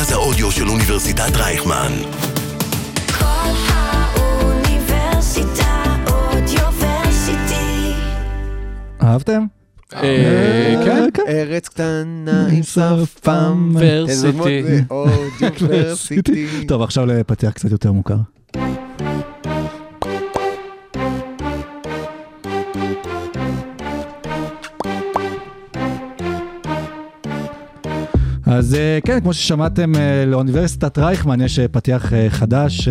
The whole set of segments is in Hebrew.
מרכז האודיו של אוניברסיטת רייכמן. כל האוניברסיטה אודיוורסיטי. אהבתם? אה, כן. ארץ קטנה עם שפם. ורסיטי. טוב, עכשיו לפתיח קצת יותר מוכר. אז אה, כן, כמו ששמעתם, אה, לאוניברסיטת רייכמן יש אה, פתיח חדש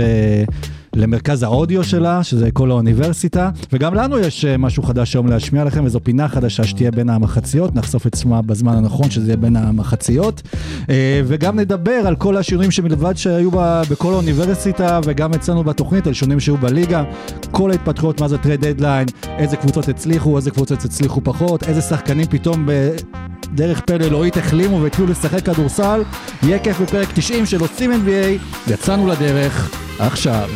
למרכז האודיו שלה, שזה כל האוניברסיטה, וגם לנו יש משהו חדש היום להשמיע לכם, וזו פינה חדשה שתהיה בין המחציות, נחשוף את שמה בזמן הנכון, שזה יהיה בין המחציות, וגם נדבר על כל השינויים שמלבד שהיו בכל האוניברסיטה, וגם אצלנו בתוכנית, על שינויים שהיו בליגה, כל ההתפתחויות, מה זה טרד דדליין, איזה קבוצות הצליחו, איזה קבוצות הצליחו פחות, איזה שחקנים פתאום ב... דרך פלא אלוהית החלימו והתחילו לשחק כדורסל. יהיה כיף בפרק 90 של עושים NBA, יצאנו לדרך עכשיו.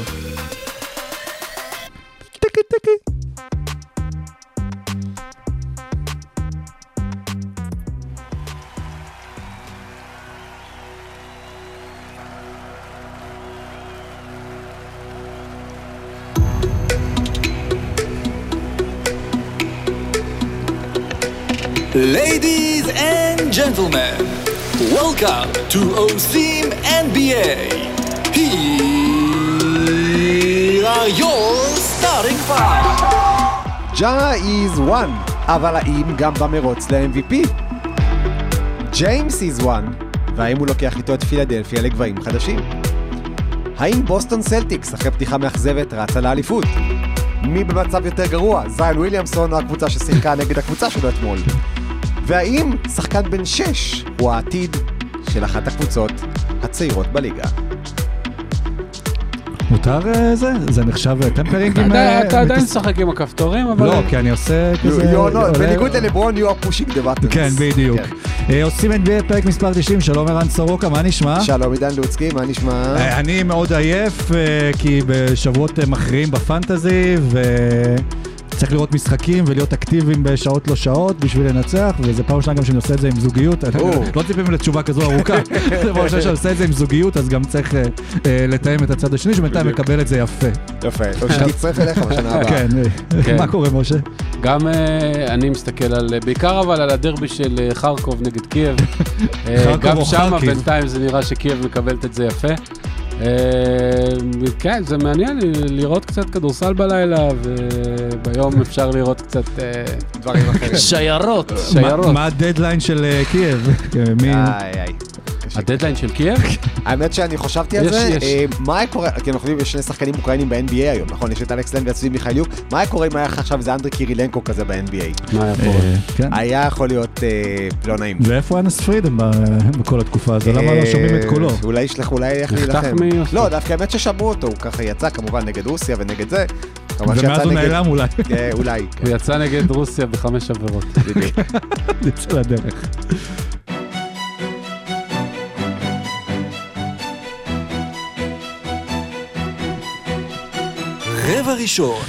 Ladies and gentlemen, welcome to עושים NBA. Here are your starting five. ג'ה is one, אבל האם גם במרוץ ל-MVP? ג'יימס is one, והאם הוא לוקח איתו את פילדלפיה לגבהים חדשים? האם בוסטון סלטיקס, אחרי פתיחה מאכזבת, רצה לאליפות? מי במצב יותר גרוע, זיין וויליאמסון או הקבוצה ששיחקה נגד הקבוצה שלו אתמול? והאם שחקן בן 6 הוא העתיד של אחת הקבוצות הצעירות בליגה? מותר אה, זה? זה נחשב אה, טמפרינג עם... אה, אתה אתה עדיין משחק עם הכפתורים, אבל... לא, כי אני עושה כזה... עולה- בניגוד ללברון, you are pushing the buttons. כן, בדיוק. כן. אה, עושים NBA פרק מספר 90, שלום ערן סורוקה, מה נשמע? שלום עידן לוצקי, מה נשמע? אה, אני מאוד עייף, אה, כי בשבועות אה, מכריעים בפנטזי, וצריך לראות משחקים ולהיות אקטיביים בשעות לא שעות בשביל לנצח, וזו פעם ראשונה גם שאני עושה את זה עם זוגיות. לא ציפים לתשובה כזו ארוכה, זו פעם ראשונה שאני עושה את זה עם זוגיות, אז גם צריך אה, אה, לתאם את הצד השני, שבינתיים. מקבל את זה יפה. יפה, או שתצטרף אליך בשנה הבאה. כן, כן. מה קורה משה? גם אה, אני מסתכל על, בעיקר אבל על הדרבי של חרקוב נגד קייב. חרקוב גם שם? בינתיים זה נראה שקייב מקבלת את זה יפה. אה, כן, זה מעניין לראות קצת כדורסל בלילה, וביום אפשר לראות קצת אה, דברים אחרים. שיירות, מה- שיירות. מה הדדליין של אה, קייב? מי- איי, איי. הדדליין של קייב? האמת שאני חושבתי על יש, זה, יש. אה, מה היה קורה, כי אנחנו יודעים, יש שני שחקנים אוקראינים ב-NBA היום, נכון? יש את אלכס לן והצבי מיכאליוק, מה היה קורה אם היה לך עכשיו איזה אנדרי קירילנקו כזה ב-NBA? מה היה קורה? אה, כן. היה יכול להיות אה, לא נעים. ואיפה אנס פרידן ב- בכל התקופה הזו? למה לא שומעים את קולו? אולי ישלחו, אולי ילך נחתך להילחם. לא, דווקא האמת ששמעו אותו, הוא ככה יצא כמובן נגד רוסיה ונגד זה. ומאז הוא נעלם אולי, אולי, כן, הוא יצא נגד רוסיה בחמש עבירות. בדיוק. יצא לדרך. רבע ראשון,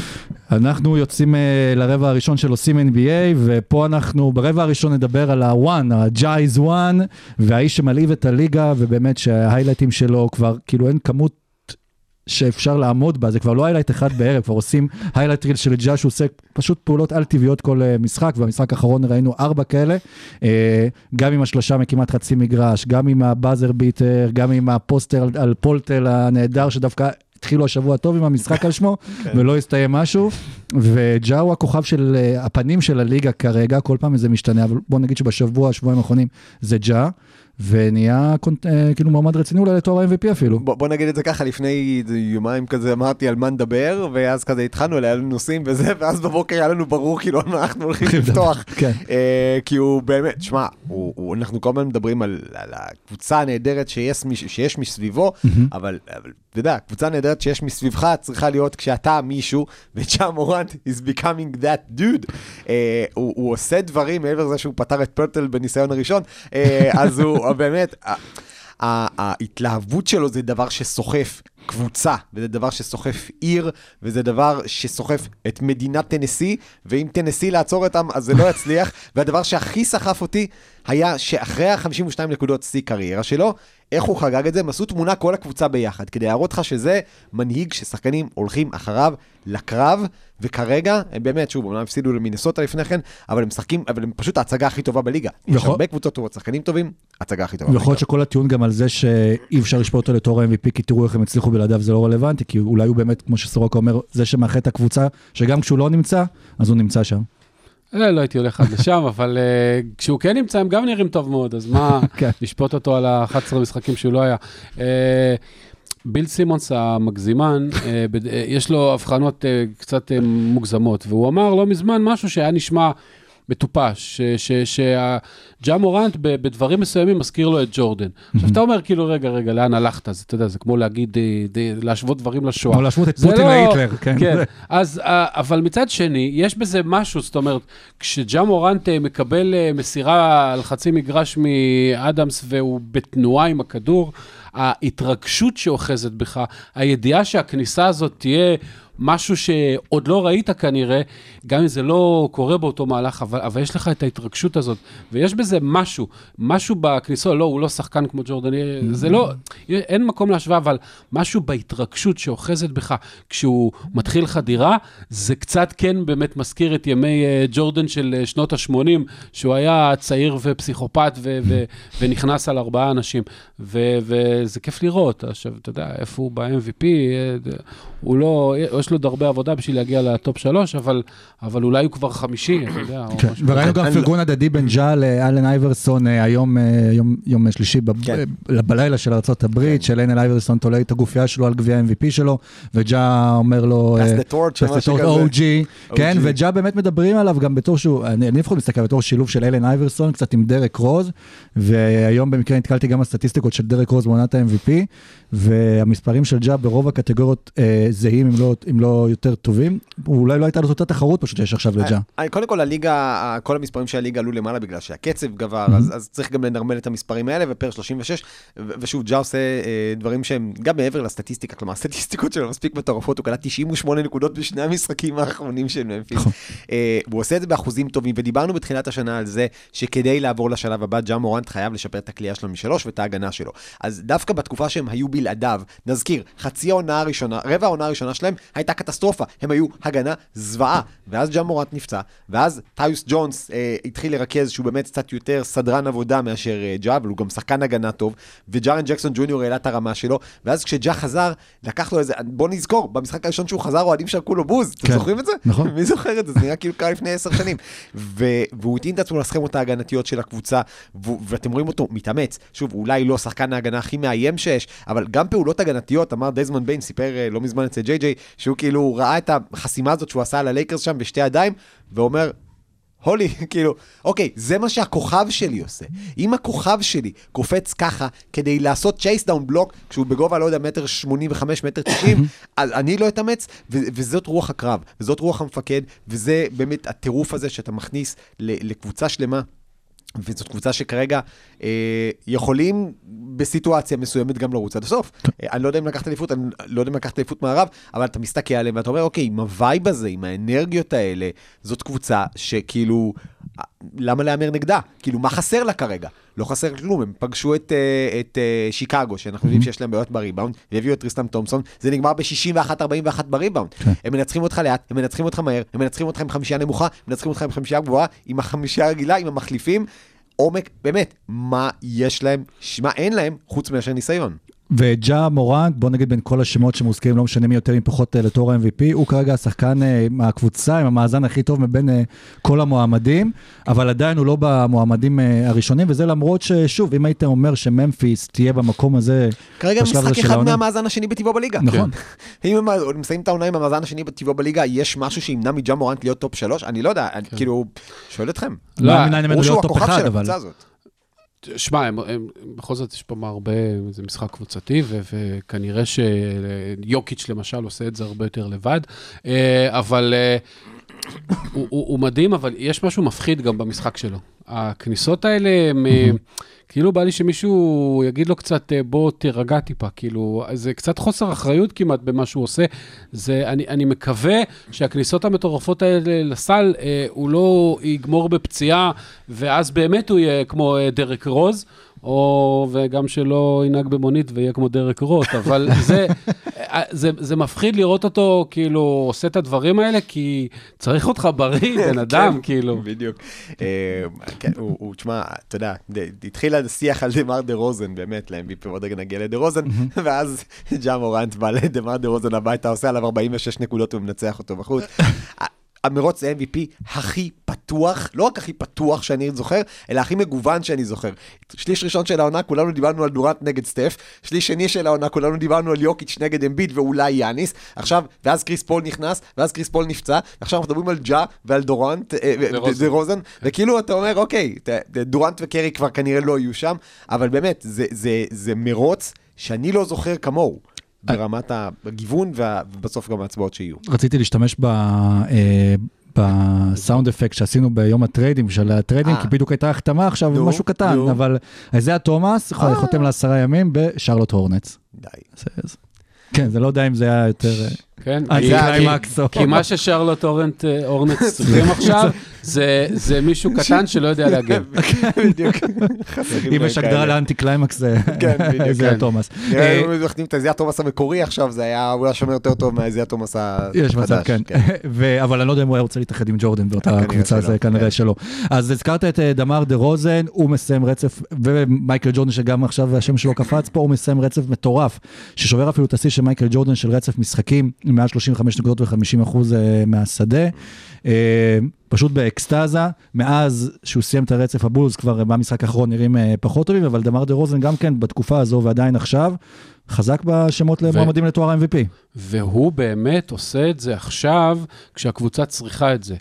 אנחנו יוצאים uh, לרבע הראשון של עושים NBA, ופה אנחנו ברבע הראשון נדבר על ה-ג'ה is one, והאיש שמלהיב את הליגה, ובאמת שה highlightים שלו כבר, כאילו אין כמות שאפשר לעמוד בה, זה כבר לא highlight אחד בערב, כבר עושים highlight reel של ג'ה שהוא עושה פשוט פעולות על-טבעיות כל uh, משחק, והמשחק האחרון ראינו ארבע כאלה, uh, גם עם השלושה מכמעט חצי מגרש, גם עם ה buzzer beater, גם עם ה poster על פולטל הנהדר, שדווקא התחילו השבוע טוב עם המשחק על שמו, ולא הסתיים משהו, וג'ה הוא הכוכב של uh, הפנים של הליגה כרגע, כל פעם זה משתנה, אבל בוא נגיד שבשבוע, שבועיים האחרונים זה ג'ה, ונהיה אה, כאילו מועמד רציני אולי לתואר ה-MVP אפילו. בוא, בוא נגיד את זה ככה, לפני יומיים כזה אמרתי על מה נדבר, ואז כזה התחלנו, היה לנו נושאים וזה, ואז בבוקר היה לנו ברור כאילו על מה אנחנו הולכים לפתוח. כן. אה, כי הוא באמת, שמע, אנחנו כל הזמן מדברים על, על הקבוצה הנהדרת שיש, שיש מסביבו, אבל, אבל אתה יודע, קבוצה נהדרת שיש מסביבך צריכה להיות כשאתה מישהו, וג'ה מורנט is becoming that dude. אה, הוא, הוא עושה דברים מעבר לזה שהוא פתר את פרטל בניסיון הראשון, אה, אז הוא באמת, ה- ההתלהבות שלו זה דבר שסוחף קבוצה, וזה דבר שסוחף עיר, וזה דבר שסוחף את מדינת טנסי, ואם טנסי לעצור אותם, אז זה לא יצליח. והדבר שהכי סחף אותי היה שאחרי ה-52 נקודות שיא קריירה שלו, איך הוא חגג את זה, הם עשו תמונה כל הקבוצה ביחד, כדי להראות לך שזה מנהיג ששחקנים הולכים אחריו לקרב, וכרגע, הם באמת, שוב, אומנם הפסידו למינסוטה לפני כן, אבל הם משחקים, אבל הם פשוט ההצגה הכי טובה בליגה. יש יכול- הרבה קבוצות טובות, שחקנים טובים, הצגה הכי טובה ויכול להיות בליגה. שכל הטיעון גם על זה שאי אפשר לשפוט אותו לתור ה-MVP, כי תראו איך הם הצליחו בלעדיו, זה לא רלוונטי, כי אולי הוא באמת, כמו שסורוקה אומר, זה שמאחד את הקבוצה, שגם כשהוא לא נמצא, אז הוא נמצא שם. אה, לא הייתי הולך עד לשם, אבל אה, כשהוא כן נמצא, הם גם נראים טוב מאוד, אז מה, כן. לשפוט אותו על ה-11 משחקים שהוא לא היה. אה, ביל סימונס המגזימן, אה, יש לו הבחנות אה, קצת אה, מוגזמות, והוא אמר לא מזמן משהו שהיה נשמע מטופש, שג'ה מורנט ב- בדברים מסוימים מזכיר לו את ג'ורדן. עכשיו אתה אומר כאילו, רגע, רגע, לאן הלכת? אז אתה יודע, זה כמו להגיד, אה, ד- להשוות דברים לשואה. כמו להשוות את זה פוטין לא- להיטלר, כן. כן, אז, אה, אבל מצד שני, יש בזה משהו, זאת אומרת, כשג'ה מורנט אה, מקבל מסירה על חצי מגרש מאדמס והוא בתנועה עם הכדור, ההתרגשות שאוחזת בך, הידיעה שהכניסה הזאת תהיה משהו שעוד לא ראית כנראה, גם אם זה לא קורה באותו מהלך, אבל, אבל יש לך את ההתרגשות הזאת, ויש בזה משהו, משהו בכניסה, לא, הוא לא שחקן כמו ג'ורדן, זה לא, אין מקום להשוואה, אבל משהו בהתרגשות שאוחזת בך כשהוא מתחיל חדירה, זה קצת כן באמת מזכיר את ימי אה, ג'ורדן של אה, שנות ה-80, שהוא היה צעיר ופסיכופת ו- ו- ונכנס על ארבעה אנשים, ו- וזה כיף לראות. עכשיו, אתה יודע, איפה הוא ב-MVP, אה, הוא לא, יש לו עוד הרבה עבודה בשביל להגיע לטופ שלוש, אבל, אבל אולי הוא כבר חמישי, אתה יודע, או כן, משהו וראינו. גם פרגון הדדי בין ג'ה לאלן אייברסון אה, היום, אה, יום- יום שלישי, ב- כן. בלילה של ארה"ב, של אלן אייברסון תולה את הגופייה שלו על גביע ה-MVP שלו, וג'ה אומר לו... אה, the torch, Pass the משהו כזה. כן, וג'ה באמת מדברים עליו גם בתור שהוא, אני אני לפחות מסתכל בתור שילוב של אלן אייברסון, קצת עם דרק רוז, והיום במקרה נתקלתי גם בסטטיסטיקות של דרק רוז בעונת ה-MVP, והמספרים של ג'ה ברוב הקטגוריות אה, זהים, אם לא- אם לא יותר טובים, אולי לא הייתה לו אותה תחרות פשוט שיש עכשיו לג'ה. אה, קודם כל, הליגה, כל המספרים של הליגה עלו למעלה בגלל שהקצב גבר, אז, אז צריך גם לנרמל את המספרים האלה, ופר 36, ו- ושוב, ג'ה עושה אה, דברים שהם גם מעבר לסטטיסטיקה, כלומר, הסטטיסטיקות שלו מספיק מטורפות, הוא קלט 98 נקודות בשני המשחקים האחרונים של ממפיס. אה, הוא עושה את זה באחוזים טובים, ודיברנו בתחילת השנה על זה שכדי לעבור לשלב הבא, ג'ה מורנט חייב לשפר את הכלייה שלו משלוש ואת ההגנה שלו. אז דווקא בתקופה שהם היו בלעדיו, נזכיר, חצי העונה הראשונה, רבע העונה הראשונה שלהם הייתה קטסטרופה, הם היו הגנה זוועה, ואז ג'ה מורנט נפצע, ואז טייס ג'ונס אה, התחיל לרכז שהוא באמת קצת יותר סדרן עבודה מאשר אה, ג'ה, אבל הוא גם שחקן הגנה טוב, וג'ארן ג'קסון ג'וניור העלה את הרמה שלו, ואז כשג'ה חזר, לקח לו איזה, בוא נזכור, במשחק הראשון שהוא חזר, אוהדים שרקו לו בוז, אתם כן, זוכרים את זה? נכון. מי זוכר את זה? זה נראה כאילו קרה לפני עשר שנים. ו- והוא התאים את עצמו לסכמות ההגנתיות של הקבוצה, ו- ואתם רואים אותו מתאמץ. שוב, אולי לא שחקן ההגנה הכי מאיים שיש, אבל גם פעולות הגנתיות, אמר דזמונד ביין, סיפר אה, לא מזמן אצל ג'יי ג'יי, שהוא כאילו ראה את החסימה הזאת שהוא עשה על הלייקרס שם בשתי ידיים, ואומר, holy, כאילו, אוקיי, זה מה שהכוכב שלי עושה. אם הכוכב שלי קופץ ככה כדי לעשות chase down block, כשהוא בגובה, לא יודע, מטר 85, מטר 90, אז אני לא אתאמץ, ו- וזאת רוח הקרב, וזאת רוח המפקד, וזה באמת הטירוף הזה שאתה מכניס לקבוצה שלמה. וזאת קבוצה שכרגע אה, יכולים בסיטואציה מסוימת גם לרוץ עד הסוף. אה, אני לא יודע אם לקחת אליפות, אני לא יודע אם לקחת אליפות מערב, אבל אתה מסתכל עליהם ואתה אומר, אוקיי, עם ה vibe הזה, עם האנרגיות האלה, זאת קבוצה שכאילו, אה, למה להמר נגדה? כאילו, מה חסר לה כרגע? לא חסר כלום, הם פגשו את, אה, את אה, שיקגו, שאנחנו יודעים שיש להם בעיות בריבאונד, והביאו את טריסטן תומפסון, זה נגמר ב-61-41 בריבאונד. הם מנצחים אותך לאט, הם מנצחים אותך מהר, הם מנצחים אותך עם חמישייה נמוכה, הם מנצחים אותך עם חמישייה גבוהה, עם החמישייה הרגילה, עם המחליפים. עומק, באמת, מה יש להם, מה אין להם, חוץ מאשר ניסיון. וג'ה מורנט, בוא נגיד בין כל השמות שמוזכרים, לא משנה מי יותר מי פחות אה, לתואר ה-MVP, הוא כרגע השחקן אה, מהקבוצה עם המאזן הכי טוב מבין אה, כל המועמדים, אבל עדיין הוא לא במועמדים הראשונים, וזה למרות ששוב, אם היית אומר שממפיס תהיה במקום הזה, כרגע משחק אחד העונה. מהמאזן השני בטיבו בליגה. נכון. אם הם מסיימים את העונה עם המאזן השני בטיבו בליגה, יש משהו שימנע מג'ה מורנט להיות top שלוש? אני לא יודע, אני כאילו, שואל אתכם. לא, לא, הוא שהוא הכוכב של. הקבוצה הזאת. שמע, בכל זאת יש פה הרבה, זה משחק קבוצתי, ו, וכנראה שיוקיץ' למשל עושה את זה הרבה יותר לבד, אה, אבל אה, הוא, הוא, הוא מדהים, אבל יש משהו מפחיד גם במשחק שלו. הכניסות האלה, הם, אה, כאילו בא לי שמישהו יגיד לו קצת, אה, בוא תירגע טיפה, כאילו, זה קצת חוסר אחריות כמעט במה שהוא עושה. זה, אני, אני מקווה שהכניסות המטורפות האלה לסל, אה, הוא לא יגמור בפציעה, ואז באמת הוא יהיה כמו אה, דרק רוז. או, וגם שלא ינהג במונית ויהיה כמו דרק רוט, אבל זה, זה, זה מפחיד לראות אותו כאילו עושה את הדברים האלה, כי צריך אותך בריא, בן אדם, כאילו. בדיוק. אה, כן, הוא, תשמע, אתה יודע, התחיל השיח על דמר דה רוזן, באמת, ל-MVP, ועוד רגע נגיע לדה רוזן, ואז ג'ה מורנט בא לדמר דה רוזן הביתה, עושה עליו 46 נקודות ומנצח אותו בחוץ. המרוץ ל-MVP הכי פתוח, לא רק הכי פתוח שאני זוכר, אלא הכי מגוון שאני זוכר. שליש ראשון של העונה, כולנו דיברנו על דורנט נגד סטף, שליש שני של העונה, כולנו דיברנו על יוקיץ' נגד אמביט ואולי יאניס, עכשיו, ואז קריס פול נכנס, ואז קריס פול נפצע, עכשיו אנחנו מדברים על ג'ה ועל דורנט, אה, ודה רוזן. דה רוזן, וכאילו אתה אומר, אוקיי, דורנט וקרי כבר כנראה לא יהיו שם, אבל באמת, זה- זה- זה מרוץ שאני לא זוכר כמוהו. ברמת הגיוון ובסוף גם ההצבעות שיהיו. רציתי להשתמש ב... אה, ב sound effect שעשינו ביום הטריידים של הטריידים, אה. כי בדיוק הייתה החתמה עכשיו, משהו קטן. אבל איזיה תומאס אה. חותם לעשרה ימים בשרלוט הורנץ. די. זה- זה- כן, זה לא יודע אם זה היה יותר... אה, כן? אנטי כי- קליימקס או- כי מה ששרלוט הורנט, אה, הורנץ צריכים עכשיו, זה זה מישהו קטן שלא יודע להגן. בדיוק. חסרים אם יש הגדרה. לאנטי קליימקס זה כן, בדיוק, כן. תומאס. נראה אה, לי אם היו מחתימים את איזיה תומאס המקורי עכשיו, זה היה, הוא היה שומר יותר טוב מהאיזיה תומאס החדש. יש מצב, כן. ו- אבל אני לא יודע אם הוא היה רוצה להתאחד עם ג'ורדן באותה קבוצה, זה כנראה כן. שלא. אז הזכרת את אה, דמאר דה רוזן, הוא מסיים רצף, ומייקל ג'ורדן שגם עכשיו השם שלו קפץ פה, הוא מסיים רצף מטורף, ששובר אפילו את השיא של מייקל ג'ורדן של רצף משחקים, מעל 35 נקודות ו-50 אחוז אה, מהשדה. אה, פשוט באקסטזה, מאז שהוא סיים את הרצף, הבולס, כבר במשחק האחרון נראים אה, פחות טובים, אבל דמאר דה רוזן גם כן בתקופה הזו ועדיין עכשיו, חזק בשמות למועמדים לתואר ה-MVP. והוא באמת עושה את זה עכשיו, כשהקבוצה צריכה את זה.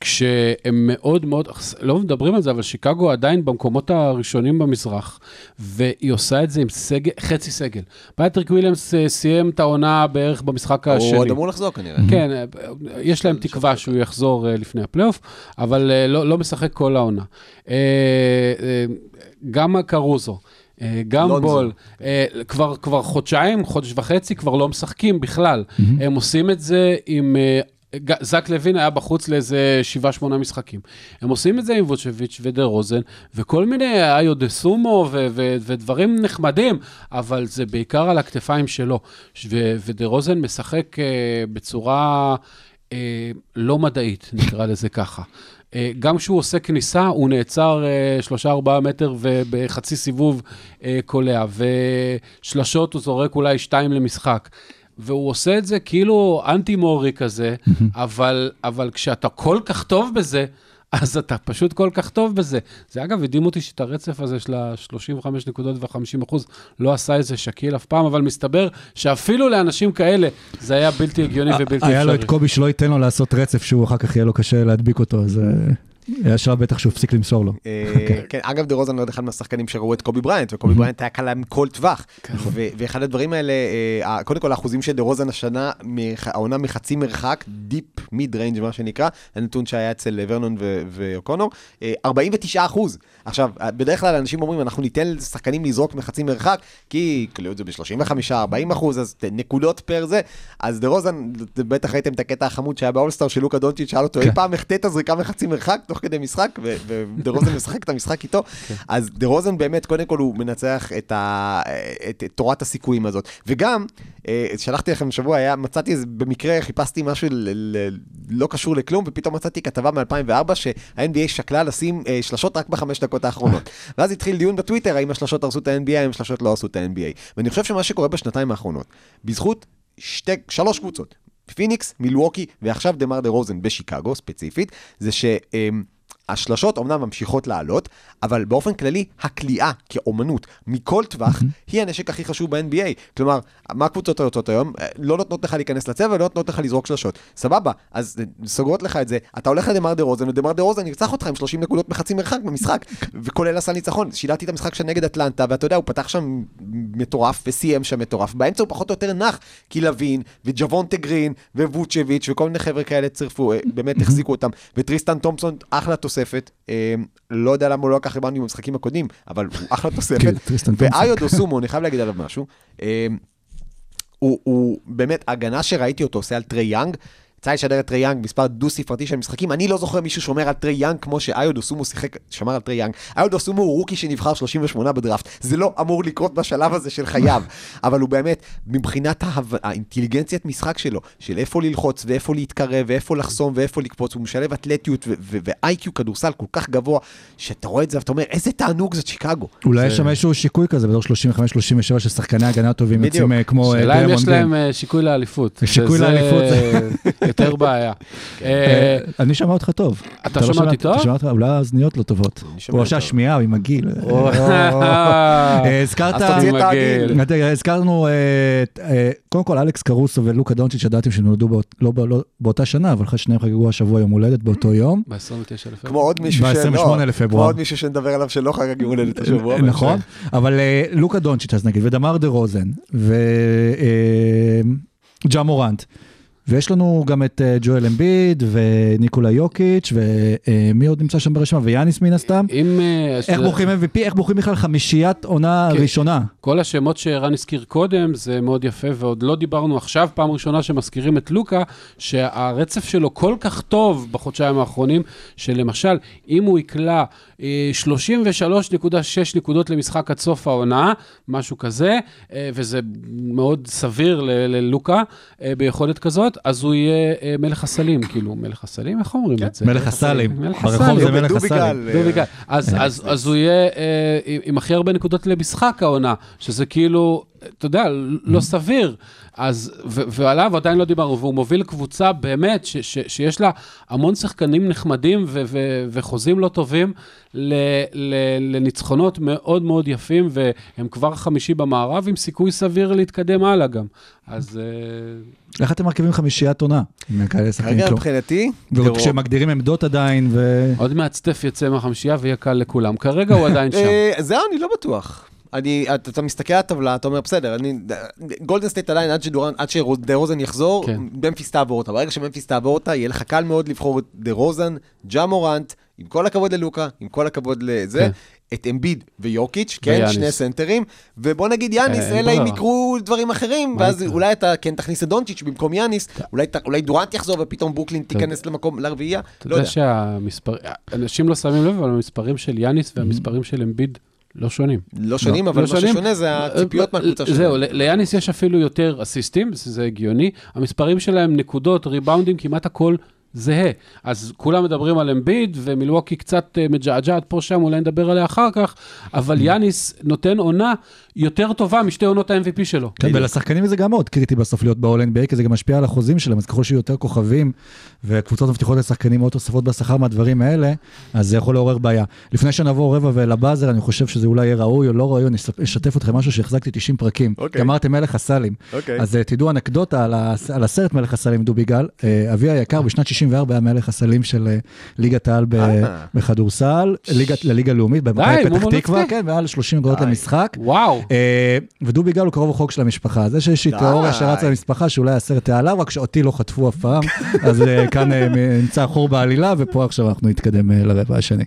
כשהם מאוד מאוד, לא מדברים על זה, אבל שיקגו עדיין במקומות הראשונים במזרח, והיא עושה את זה עם סגל, חצי סגל. פטריק וויליאמס אה, סיים את העונה בערך במשחק השני. הוא עוד אמור לחזור כנראה. כן, אה, יש להם תקווה שהוא יחזור אה, לפני הפלייאוף, אבל לא, לא משחק כל העונה. גם קרוזו. אה, גם לונזו בול, אה, כבר, כבר חודשיים, חודש וחצי, כבר לא משחקים בכלל. הם עושים את זה עם... אה, זק לוין היה בחוץ לאיזה שבעה, שמונה משחקים. הם עושים את זה עם ווצ'ביץ' ודה רוזן, וכל מיני איו דוסונמו ו- ו- ודברים נחמדים, אבל זה בעיקר על הכתפיים שלו. ו- ודה רוזן משחק אה, בצורה אה, לא מדעית, נקרא לזה ככה. אה, גם כשהוא עושה כניסה, הוא נעצר אה, שלושה, ארבעה מטר ובחצי סיבוב אה, קולע, ושלשות הוא זורק אולי שתיים למשחק. והוא עושה את זה כאילו אנטי-מורי כזה, אבל, אבל כשאתה כל כך טוב בזה, אז אתה פשוט כל כך טוב בזה. זה אגב, הדהים אותי שאת הרצף הזה של ה-35 נקודות ו-50 אחוז לא עשה איזה שכיל אף פעם, אבל מסתבר שאפילו לאנשים כאלה זה היה בלתי הגיוני ובלתי אפשרי. היה לו את קובי שלא ייתן לו לעשות רצף, שהוא אחר כך יהיה לו קשה להדביק אותו, אז אה, היה שלב בטח שהוא הפסיק למסור לו. אה, כן, אגב, דה רוזן עוד אחד מהשחקנים שראו את קובי בריינט, וקובי בריינט היה קולע מכל טווח. ו- ואחד הדברים האלה, אה, קודם כל האחוזים של דה רוזן השנה, העונה מחצי מרחק, deep mid range מה שנקרא, הנתון שהיה אצל ורנון ואוקונור, אה, 49 אחוז. עכשיו, אה, בדרך כלל אנשים אומרים, אנחנו ניתן לשחקנים לזרוק מחצי מרחק, כי כללו את זה ב-35-40 אחוז, אז נקודות פר זה. אז דה רוזן, בטח ראיתם את הקטע החמוד שהיה באולסטאר של לוקה דונצ'יץ', שאל אותו, אי כן. פעם החטאת זריקה מחצי מרחק תוך כדי משחק, ודה רוזן משחק את המשחק איתו. אז דה רוזן באמת, קודם כל הוא מנצח את, ה, את, את תורת הסיכויים הזאת. וגם, אה, שלחתי לכם שבוע, היה, מצאתי במקרה חיפשתי משהו ל, ל, לא קשור לכלום, ופתאום מצאתי כתבה מ-2004 שה-NBA שקלה לשים אה, שלשות רק בחמש דקות האחרונות. ואז התחיל דיון בטוויטר, האם השלשות הרסו את ה-NBA, האם השלשות לא הרסו את ה-NBA. ואני חושב שמה שקורה בשנתיים האחרונות, בזכות שתי, שלוש קבוצות, פיניקס, מילווקי, ועכשיו דמאר דה רוזן בשיקגו ספציפית, זה ש... השלשות אומנם ממשיכות לעלות, אבל באופן כללי, הקליעה כאומנות מכל טווח, היא הנשק הכי חשוב ב-NBA. כלומר, מה הקבוצות עושות היום? אה, לא נותנות לך להיכנס לצבע ולא נותנות לך לזרוק שלשות. סבבה, אז אה, סוגרות לך את זה, אתה הולך לדמאר דה רוזן, ודמאר דה רוזן ירצח אותך עם 30 נקודות בחצי מרחק במשחק, וקולע סל ניצחון. שידרתי את המשחק שנגד אטלנטה, ואתה יודע, הוא פתח שם מטורף וסיים שם מטורף. באמצע הוא פחות או יותר נח, כי לוין, וג'וונטה גרין, וווצ'ביץ', וכל מיני חבר'ה כאלה צירפו, אה, באמת החזיקו אותם. וטריסטן תומפסון, אחלה תוספת. אה, לא יודע למה הוא לא לקח ריבאונדים במשחקים הקודמים, אבל הוא אחלה תוספת. כן, טריסטן תומפסון. ואיו דוסונמו, אני חייב להגיד עליו משהו. הוא, הוא באמת, הגנה שראיתי אותו עושה על טריי יאנג, יצא לשדר את טריי יאנג, מספר דו-ספרתי של משחקים, אני לא זוכר מישהו שומר על טריי יאנג כמו שאיו דוסונמו שיחק, שמר על טריי יאנג. איו דוסונמו הוא רוקי שנבחר 38 בדראפט, זה לא אמור לקרות בשלב הזה של חייו, אבל הוא באמת, מבחינת ההב- האינטליגנציית משחק שלו, של איפה ללחוץ ואיפה להתקרב ואיפה לחסום ואיפה לקפוץ, הוא משלב אתלטיות ו- ו- ו-IQ כדורסל כל כך גבוה, שאתה רואה את זה ואתה אומר, איזה תענוג זאת שיקגו. אולי זה- יש שם איזשהו שיקוי כזה, בתור 35-37 של שחקני הגנה טובים. יוצאים אה, כמו אה, שאלה אם יש. להם אה, שיקוי לאליפות. שיקוי לאליפות. יותר בעיה. אה, אה, אני שומע אותך טוב. אתה לא שומע אותי שמעת- טוב? אתה שומע אותך, אולי האזניות לא טובות. שומע או אותך. שהשמיעה, או עם הגיל. אה, הזכרת... אז תוציא את הזכרנו, קודם כל אלכס קרוסו ולוקה דונצ'יץ', ידעתם שנולדו לא ב- לא באותה שנה, אבל אחרי שניהם חגגו השבוע יום הולדת באותו יום. ב-29 לפברואר. כמו עוד מישהו שלא, ב-28 כמו לפברואר. עוד מישהו שנדבר עליו שלא חגג יום הולדת השבוע. נכון, אבל לוקה דונצ'יץ' אז נגיד, ודמר דה רוזן, וג'ה מורנט. ויש לנו גם את אה, ג'ואל אמביד וניקולה יוקיץ' ומי עוד נמצא שם ברשימה? ויאניס מן הסתם. אם... אה, איך בוחרים MVP? איך בוחרים בכלל חמישיית עונה כן. ראשונה? כל השמות שערן הזכיר קודם, זה מאוד יפה, ועוד לא דיברנו עכשיו, פעם ראשונה שמזכירים את לוקה, שהרצף שלו כל כך טוב בחודשיים האחרונים, שלמשל, אם הוא יקלע אה, 33.6 נקודות למשחק עד סוף העונה, משהו כזה, אה, וזה מאוד סביר ללוקה אה, ביכולת כזאת, אז הוא יהיה אה, מלך הסלים, כאילו, מלך הסלים? איך אומרים את זה? מלך הסלים. ברחוב. זה מלך הסלים. גל, דובי גל. אז, אז, אז הוא יהיה אה, עם הכי הרבה נקודות למשחק העונה, שזה כאילו, אתה יודע, לא סביר. אז, ו- ועליו עדיין לא דיברנו, והוא מוביל קבוצה באמת, ש- ש- שיש לה המון שחקנים נחמדים ו- ו- וחוזים לא טובים ל- ל- לניצחונות מאוד מאוד יפים, והם כבר חמישי במערב, עם סיכוי סביר להתקדם הלאה גם. אז אה, איך אתם מרכיבים חמישיית עונה? כרגע. מבחינתי, טרור. וכשמגדירים עמדות עדיין, ו... עוד מעט סטף יצא מהחמישייה ויהיה קל לכולם. כרגע הוא עדיין שם. אה, זהו, אני לא בטוח. אני, אתה, אתה מסתכל על הטבלה, אתה אומר, בסדר, אני, גולדן סטייט עדיין, עד שדורן, עד שדה רוזן יחזור, כן. ממפיס תעבור אותה. ברגע שממפיס תעבור אותה, יהיה לך קל מאוד לבחור את דה רוזן, ג'ה מורנט, עם כל הכבוד ללוקה, עם כל הכבוד לזה, כן. את אמביד ויוקיץ', כן, ויאניס. שני סנטרים, ובוא נגיד יאניס, אה, אלא אם. יקרו דברים אחרים, ואז יקרה? אולי אתה כן תכניס את דונצ'יץ' במקום יאניס, אולי, ת- אולי דורנט יחזור ופתאום ברוקלין אתה- תיכנס למקום, לרביעייה, אתה לא יודע יודע. שהמספר... אנשים לא שמים לב, אבל המספרים של יאניס והמספרים של אמביד לא שונים. לא שונים, לא אבל מה שונים. ששונה זה הציפיות מהקבוצה שלהם. זהו, ליאניס יש אפילו יותר אסיסטים, זה הגיוני. המספרים שלהם, נקודות, ריבאונדים, כמעט הכל זהה. אז כולם מדברים על אמביד, ומילווקי קצת אה, מג'עג'עת פה שם, אולי נדבר עליה אחר כך, אבל יאניס נותן עונה יותר טובה משתי עונות ה-MVP שלו. כן, ולשחקנים זה גם מאוד קריטי בסוף להיות ב-all NBA, כי זה גם משפיע על החוזים שלהם, אז ככל שיהיו יותר כוכבים, וקבוצות מבטיחות לשחקנים עוד תוספות בשכר מהדברים האלה, אז זה יכול לעורר בעיה. לפני שנעבור רבע ולבאזר, אני חושב שזה אולי יהיה ראוי או לא ראוי, אני אשתף אתכם משהו שהחזקתי 90 פרקים. אוקיי. גמרתם מלך הסלים. אוקיי. אז אה, תדעו אנקדוטה על הס- על הסרט מלך הסלים, דובי גל. אבי היקר בשנת 64 היה מלך הסלים של אה, ליגת העל אה. בכדורסל, ליגת- לליגה הלאומית, במכבי פתח. תקווה, כן, מעל 30 נקודות. למשחק. וואו. אה, ודובי גל הוא קרוב רחוק של המשפחה. אז יש איזושהי. תיאוריה שרצה למשפחה שאולי הסרט עליו, רק שאותי לא חטפו אף פעם. אז כאן נמצא חור בעלילה, ופה עכשיו אנחנו נתקדם לרבע השני.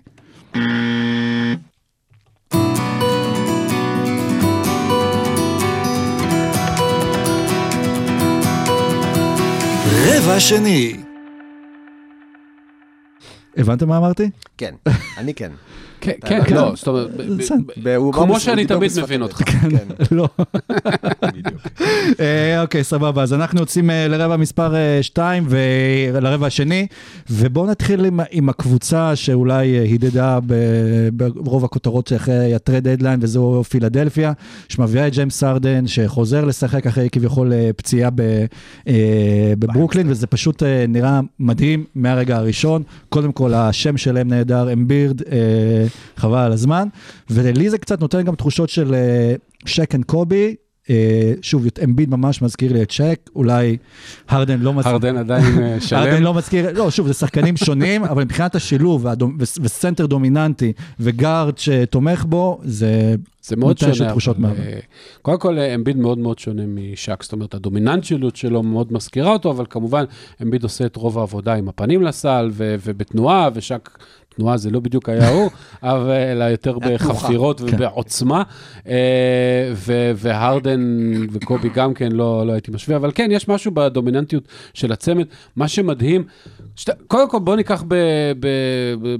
רבע שני. הבנתם מה אמרתי? כן, אני כן. כן, כן, כן. לא, זאת אומרת, ב- ב- בסדר. ב- והוא אמר כמו שאני תמיד מבין. אותך. כן, לא. בדיוק. אה, אוקיי, סבבה. אז אנחנו יוצאים אה, לרבע מספר 2 ולרבע השני, ובואו נתחיל עם, הקבוצה שאולי אה, הידדה ברוב הכותרות אחרי ה trade deadline, וזו פילדלפיה, שמביאה את ג'יימס הרדן, שחוזר לשחק אחרי כביכול אה, פציעה אה, בברוקלין, וזה פשוט אה, נראה מדהים מהרגע הראשון. קודם כל, השם שלהם נהדר, אמבירד, אה, חבל על הזמן, ולי זה קצת נותן גם תחושות של אה, שאק and קובי. אה, שוב, אמביד ממש מזכיר לי את שאק, אולי הרדן לא מזכיר. הרדן עדיין אה, הרדן שלם. לא מזכיר, לא, שוב, זה שחקנים שונים, אבל מבחינת השילוב והדומ- וסנטר דומיננטי וגארד שתומך בו, זה זה מאוד נותן שונה. של תחושות אבל. אה, קודם כל, אה, אמביד מאוד מאוד שונה משאק, זאת אומרת, הדומיננטיות שלו מאוד מזכירה אותו, אבל כמובן, אמביד עושה את רוב העבודה עם הפנים לסל ובתנועה, ושאק בתנועה זה לא בדיוק היה הוא, אבל יותר. בחפירות כן. ובעוצמה. אה, והרדן וקובי גם כן, לא, לא הייתי משווה, אבל כן, יש משהו בדומיננטיות של הצמד. מה שמדהים, שת, קודם כל בואו ניקח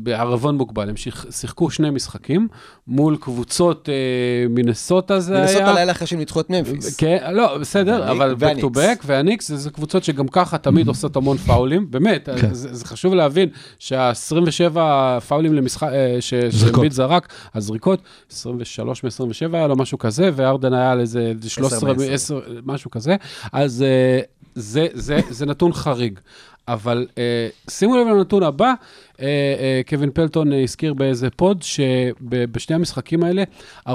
בערבון מוגבל, הם שיח- שיחקו שני משחקים מול קבוצות אה, מינסוטה זה היה. מנסות הלילה אחרי שהם ניצחו את ממפיס. כן, לא, בסדר, אבל back to back, והניקס זה, קבוצות שגם ככה תמיד עושות המון פאולים, באמת, כן. זה חשוב להבין שה-27 פאולים למשחק, אה, ש- זריקות. שביט זרק, הזריקות, 23 מ-27 היה לו משהו כזה, וארדן היה על איזה 13 מ-10. מ-10, משהו כזה, אז אה, זה, זה, זה נתון חריג. אבל אה, שימו לב לנתון הבא, אה, אה, קווין פלטון הזכיר באיזה פוד, שבשני המשחקים האלה, 47%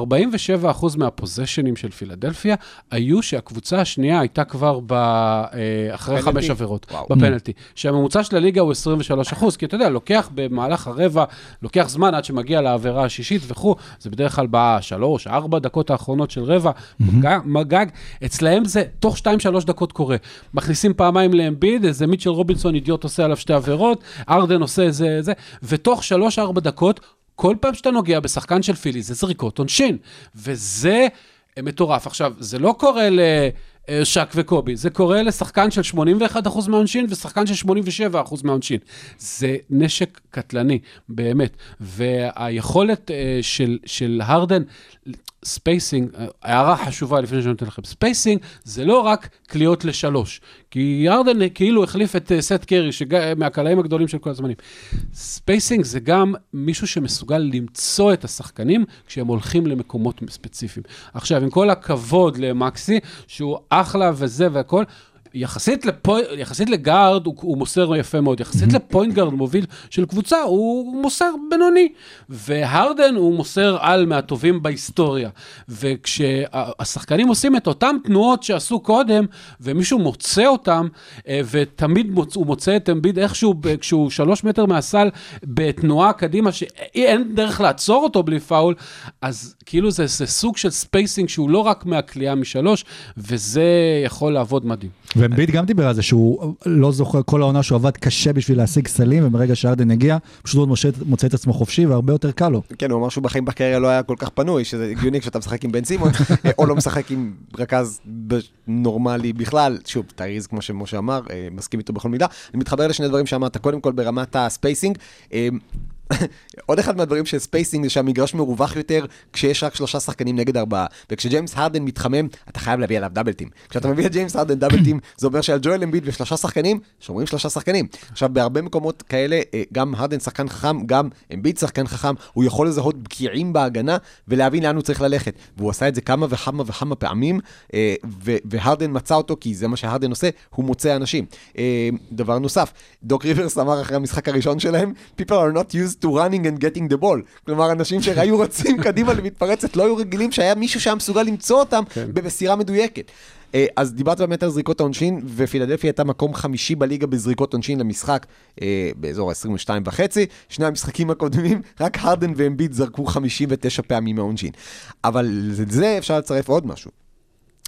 מהפוזיישנים של פילדלפיה היו שהקבוצה השנייה הייתה כבר ב, אחרי? חמש עבירות, וואו. בפנלטי. שהממוצע של הליגה הוא 23%, כי אתה יודע, לוקח במהלך הרבע, לוקח זמן עד שמגיע לעבירה השישית וכו', זה בדרך כלל בשלוש, ארבע דקות האחרונות של רבע, גג, גג, אצלהם זה תוך שתיים, שלוש דקות קורה. מכניסים פעמיים לאמביד, איזה מיטשל רובינסון אידיוט עושה עליו שתי עבירות, ארדן עושה איזה זה, ותוך שלוש, ארבע דקות, כל פעם שאתה נוגע בשחקן של פילי, זה זריקות עונשין. וזה אה, מטורף. עכשיו, זה לא קורה לשאק וקובי, זה קורה לשחקן של 81% מהעונשין ושחקן של 87% מהעונשין. זה נשק קטלני, באמת. והיכולת אה, של, של הרדן, spacing, אה, הערה חשובה לפני שאני נותן לכם, spacing זה לא רק קליעות לשלוש, כי הרדן כאילו החליף את אה, סת' קרי, שג... מהקלעים הגדולים של כל הזמנים. spacing זה גם מישהו שמסוגל למצוא את השחקנים כשהם הולכים למקומות ספציפיים. עכשיו, עם כל הכבוד למקסי, שהוא אחלה וזה והכל, יחסית, לפוי, יחסית לגארד הוא, הוא מוסר יפה מאוד, יחסית ל point guard מוביל של קבוצה הוא מוסר בינוני, והרדן הוא מוסר על מהטובים בהיסטוריה. וכשהשחקנים עושים את אותן תנועות שעשו קודם, ומישהו מוצא אותם, אה, ותמיד מוצ, הוא מוצא את אמביד איכשהו, כשהוא שלוש מטר מהסל, בתנועה קדימה, שאין דרך לעצור אותו בלי פאול, אז כאילו זה, זה סוג של spacing שהוא לא רק מהקליעה משלוש, וזה יכול לעבוד מדהים. ואמביד גם דיבר על זה שהוא לא זוכר כל העונה שהוא עבד קשה בשביל להשיג סלים, וברגע שהרדן הגיע, פשוט הוא מוצא, את עצמו חופשי והרבה יותר קל לו. כן, הוא אמר שהוא בחיים בקריירה לא היה כל כך פנוי, שזה הגיוני כשאתה משחק עם בן סימונס, אה, או לא משחק עם רכז נורמלי בכלל. שוב, טייריז, כמו שמשה אמר, אה, מסכים איתו בכל מידה. אני מתחבר לשני דברים שאמרת, קודם כל ברמת ה spacing. עוד אחד מהדברים של spacing זה שהמגרש מרווח יותר כשיש רק שלושה שחקנים נגד ארבעה. וכשג'יימס הרדן מתחמם, אתה חייב להביא עליו double team. כשאתה מביא את ג'יימס הרדן double team, זה אומר שעל ג'ואל אמביד ושלושה שחקנים, שומרים שלושה שחקנים. עכשיו, בהרבה מקומות כאלה, אה, גם הרדן שחקן חכם, גם אמביד שחקן חכם, הוא יכול לזהות בקיעים בהגנה ולהבין לאן הוא צריך ללכת. והוא עשה את זה כמה וכמה וכמה פעמים, אה, והרדן מצא אותו, כי זה מה שהרדן עושה, הוא מוצא אנשים. אה, דבר נוסף, דוק ריברס אמר אחרי המשחק הראשון שלהם, People are not used to running and getting the ball. כלומר, אנשים שהיו רצים קדימה למתפרצת, לא היו רגילים שהיה מישהו שהיה מסוגל למצוא אותם כן. במסירה מדויקת. אה, אז דיברת באמת על זריקות העונשין, ופילדלפיה הייתה מקום חמישי בליגה בזריקות עונשין למשחק אה, באזור ה-22 וחצי. שני המשחקים הקודמים, רק הרדן ואמביט זרקו 59 פעמים מהעונשין. אבל לזה אפשר לצרף עוד משהו.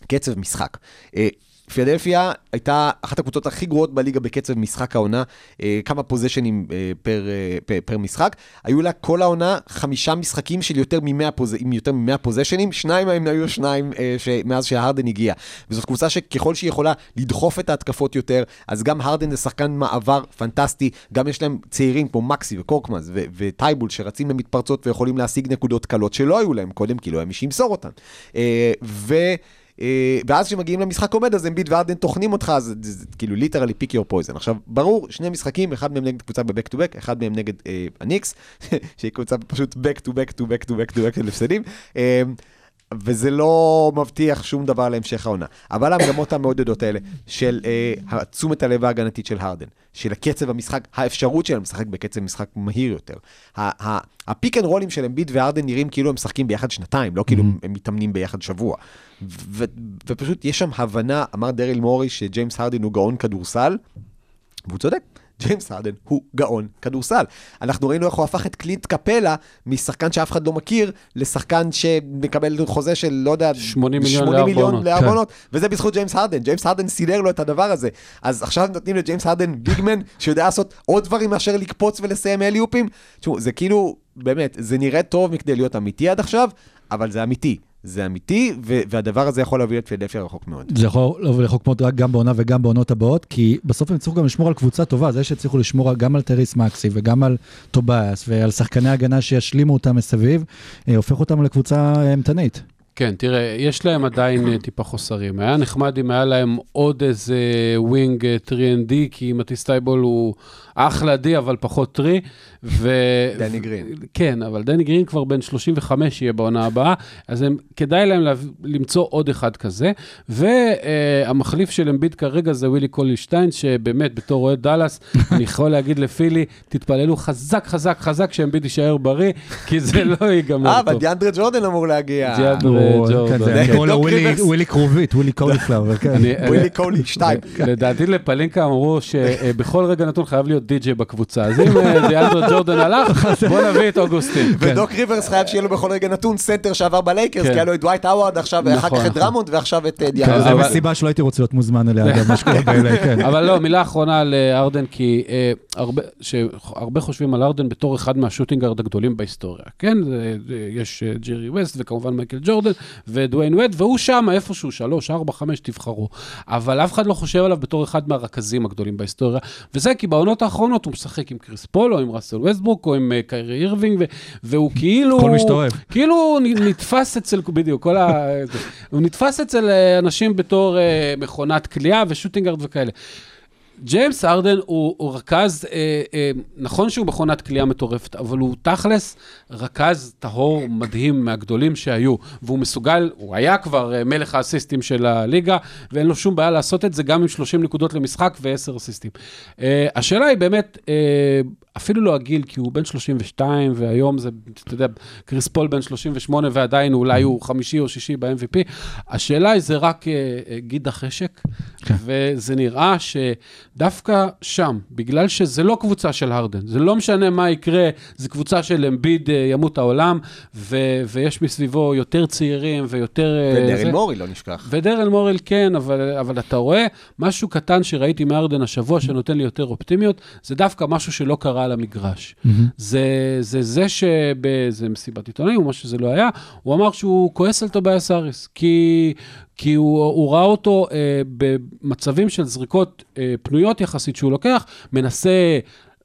קצב משחק. אה, פילדלפיה הייתה אחת הקבוצות הכי גרועות בליגה בקצב משחק העונה, אה, כמה פוזיישנים אה, פר, אה, פר, פר משחק. היו לה כל העונה חמישה משחקים של יותר מ-100 פוז... עם יותר מ-100 פוזיישנים, שניים מהם היו שניים ש... מאז שהרדן הגיע. וזאת קבוצה שככל שהיא יכולה לדחוף את ההתקפות יותר, אז גם הרדן זה שחקן מעבר פנטסטי, גם יש להם צעירים כמו מקסי וקורקמאז ו- וטייבול שרצים למתפרצות ויכולים להשיג נקודות קלות שלא היו להם קודם, כי לא היה מי שימסור אותן. ו... אה, ואז כשמגיעים למשחק עומד, אז אמביד והרדן טוחנים אותך, אז זה, כאילו literally pick your poison. עכשיו, ברור, שני משחקים, אחד מהם נגד קבוצה ב back to back, אחד מהם נגד אה, הניקס, שהיא קבוצה פשוט back to back to back to back to back של הפסדים. וזה לא מבטיח שום דבר להמשך העונה. אבל המגמות המעודדות האלה של אה, תשומת הלב ההגנתית של הרדן, של הקצב המשחק, האפשרות שלהם לשחק בקצב משחק מהיר יותר. ה pick and roll ים של אמביד והרדן נראים כאילו הם משחקים ביחד שנתיים, לא כאילו הם מתאמנים ביחד שבוע. ו- ופשוט יש שם הבנה, אמר דריל מורי שג'יימס הרדן הוא גאון כדורסל, והוא צודק. ג'יימס הרדן הוא גאון כדורסל. אנחנו ראינו איך הוא הפך את קלינט קפלה משחקן שאף אחד לא מכיר, לשחקן שמקבל חוזה של, לא יודע, 80 מיליון 80 מיליון לארבע עונות. לארבע עונות, וזה בזכות ג'יימס הרדן. ג'יימס הרדן סידר לו את הדבר הזה. אז עכשיו נותנים לג'יימס הרדן big man, שיודע לעשות עוד דברים מאשר לקפוץ ולסיים אליופים. תשמעו, זה כאילו, באמת, זה נראה טוב מכדי להיות אמיתי עד עכשיו, אבל זה אמיתי. זה אמיתי, ו- והדבר הזה יכול להביא את פילדלפיה רחוק מאוד. זה יכול לבוא רחוק מאוד רק גם בעונה וגם בעונות הבאות, כי בסוף הם הצליחו גם לשמור על קבוצה טובה, זה שהצליחו לשמור גם על טייריס מקסי וגם על טוביאס ועל שחקני הגנה שישלימו אותם מסביב, אה, הופך אותם לקבוצה אה, אימתנית. כן, תראה, יש להם עדיין אה, טיפה חוסרים. היה נחמד אם היה להם עוד איזה wing 3 and D, כי מטיס טייבול הוא אחלה D, אבל פחות three. ו... דני גרין. כן, אבל דני גרין כבר בן 35 יהיה בעונה הבאה, אז הם, כדאי להם לה... למצוא עוד אחד כזה. והמחליף של אמביד כרגע זה ווילי קולי-סטיין, שבאמת, בתור אוהד דאלאס, אני יכול להגיד לפילי, תתפללו חזק, חזק, חזק, שאמביד יישאר בריא, כי זה לא ייגמר אה, טוב. אבל דיאנדרה ג'ורדן אמור להגיע. דיאנדרה ג'ורדן. כן, לו ווילי- ריברס. ווילי קוליפלאבר, כן. אני- ווילי קולי, שתיים. לדעתי לפלינקה אמרו שבכל רגע נתון חייב להיות די-ג'יי בקבוצה. אז אם אה, דיאנדרה ג'ורדן הלך, בוא נביא את אוגוסטין. ודוק ריברס חייב שיהיה לו בכל רגע נתון סנטר שעבר בלייקרס, כן. כי היה לו את דווייט האווארד עכשיו, ואחר נכון, כך את. דרמונד, ועכשיו את אה, כן, דיאנדרה. זו מסיבה שלא הייתי רוצה להיות מוזמן אליה, אגב, מה שקורה כן. אבל לא, מילה אחרונה על אה, ארדן, כי אה, הרבה, חושבים על ארדן בתור אחד מה shooting guard הגדולים בהיסטוריה. כן, יש ג'רי ווסט וכמובן מייקל ג'ורדן ודוויין ווד, והוא שם איפשהו, שלוש, ארבע, חמש, תבחרו. אבל אף אחד לא חושב עליו בתור אחד מהרכזים הגדולים בהיסטוריה, וזה כי בעונות האחרונות הוא משחק עם קריס פול, או עם ראסל ווסטברוק, או עם אה, קיירי אירווינג, והוא כאילו... כל מי שאתה אוהב. כאילו הוא נתפס אצל, בדיוק, כל ה... הוא נתפס אצל אה, אנשים בתור אה, מכונת כליאה ו shooting guard וכאלה. ג'יימס ארדן הוא, הוא רכז, אה, אה, נכון שהוא מכונת קליעה מטורפת, אבל הוא תכלס רכז טהור מדהים מהגדולים שהיו, והוא מסוגל, הוא היה כבר אה, מלך האסיסטים של הליגה, ואין לו שום בעיה לעשות את זה גם עם 30 נקודות למשחק ו-10 אסיסטים. אה, השאלה היא באמת, אה, אפילו לא הגיל, כי הוא בן 32, והיום זה, אתה יודע, קריס פול בן 38, ועדיין אולי הוא חמישי או שישי ב-MVP. השאלה היא, זה רק אה, אה, גיד החשק, כן. וזה נראה שדווקא שם, בגלל שזה לא קבוצה של הרדן, זה לא משנה מה יקרה, זה קבוצה של אמביד אה, ימות העולם, ו- ויש מסביבו יותר צעירים ויותר... אה, זה- ודרל מורי, לא נשכח. ודרל מורל כן, אבל, אבל אתה רואה משהו קטן שראיתי מארדן השבוע שנותן לי יותר אופטימיות, זה דווקא משהו שלא קרה על המגרש. זה, זה זה שבאיזה מסיבת עיתונאים, או מה שזה לא היה, הוא אמר שהוא כועס על טובייס האריס, כי, כי הוא, הוא ראה אותו אה, במצבים של זריקות אה, פנויות יחסית שהוא לוקח, מנסה...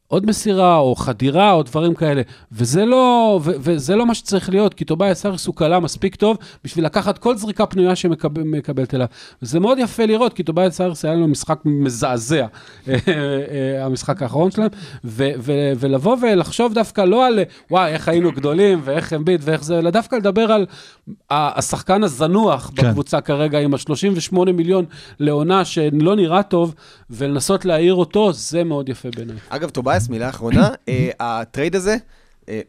עוד מסירה או חדירה או דברים כאלה, וזה לא, ו, וזה לא מה שצריך להיות, כי טובייס האריס הוא קלע מספיק טוב בשביל לקחת כל זריקה פנויה שמגיעה אליו. וזה מאוד יפה לראות, כי טובייס האריס היה לו משחק מזעזע, אה, אה, המשחק האחרון שלהם, ו, ו, ולבוא ולחשוב דווקא לא על וואי, איך היינו גדולים ואיך אמביט ואיך זה, אלא דווקא לדבר על השחקן הזנוח כן. בקבוצה כרגע, עם ה-38 מיליון לעונה שלא נראה טוב, ולנסות להעיר אותו, זה מאוד יפה בעיניי. אגב, טובייס, מילה אחרונה, אה, ה trade הזה, אה,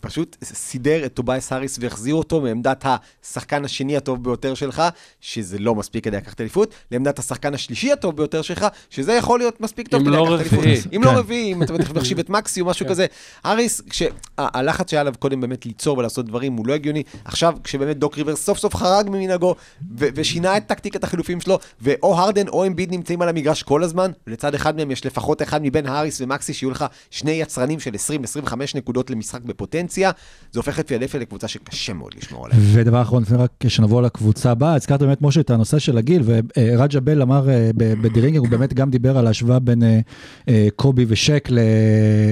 פשוט סידר את טובייס האריס והחזיר אותו מעמדת השחקן השני הטוב ביותר שלך, שזה לא מספיק כדי לקחת אליפות, לעמדת השחקן השלישי הטוב ביותר שלך, שזה יכול להיות מספיק טוב כדי לא לקחת אליפות. רביעי. אם לא כן. רביעי, אם אתה מחשיב את מקסי או משהו כזה. האריס, כשהלחץ שהיה עליו קודם באמת ליצור ולעשות דברים הוא לא הגיוני, עכשיו כשבאמת דוק ריברס סוף סוף חרג ממנהגו ושינה את טקטיקת החילופים שלו, ואו הרדן או אמביד נמצאים על המגרש כל הזמן, ולצד אחד מהם יש לפחות אחד מבין האריס ומקסי, שיהיו לך שני יצרנים של 20-25 נקודות למשחק בפוטנציה, זה הופך את פילדלפיה לקבוצה שקשה מאוד לשמור עליה. ודבר אחרון, לפני רק שנבוא לקבוצה הבאה, הזכרת באמת, משה, את הנושא של הגיל, ורג'ה בל אמר אה, ב- בדירינגר, הוא באמת גם דיבר על ההשוואה בין אה, אה, קובי ושק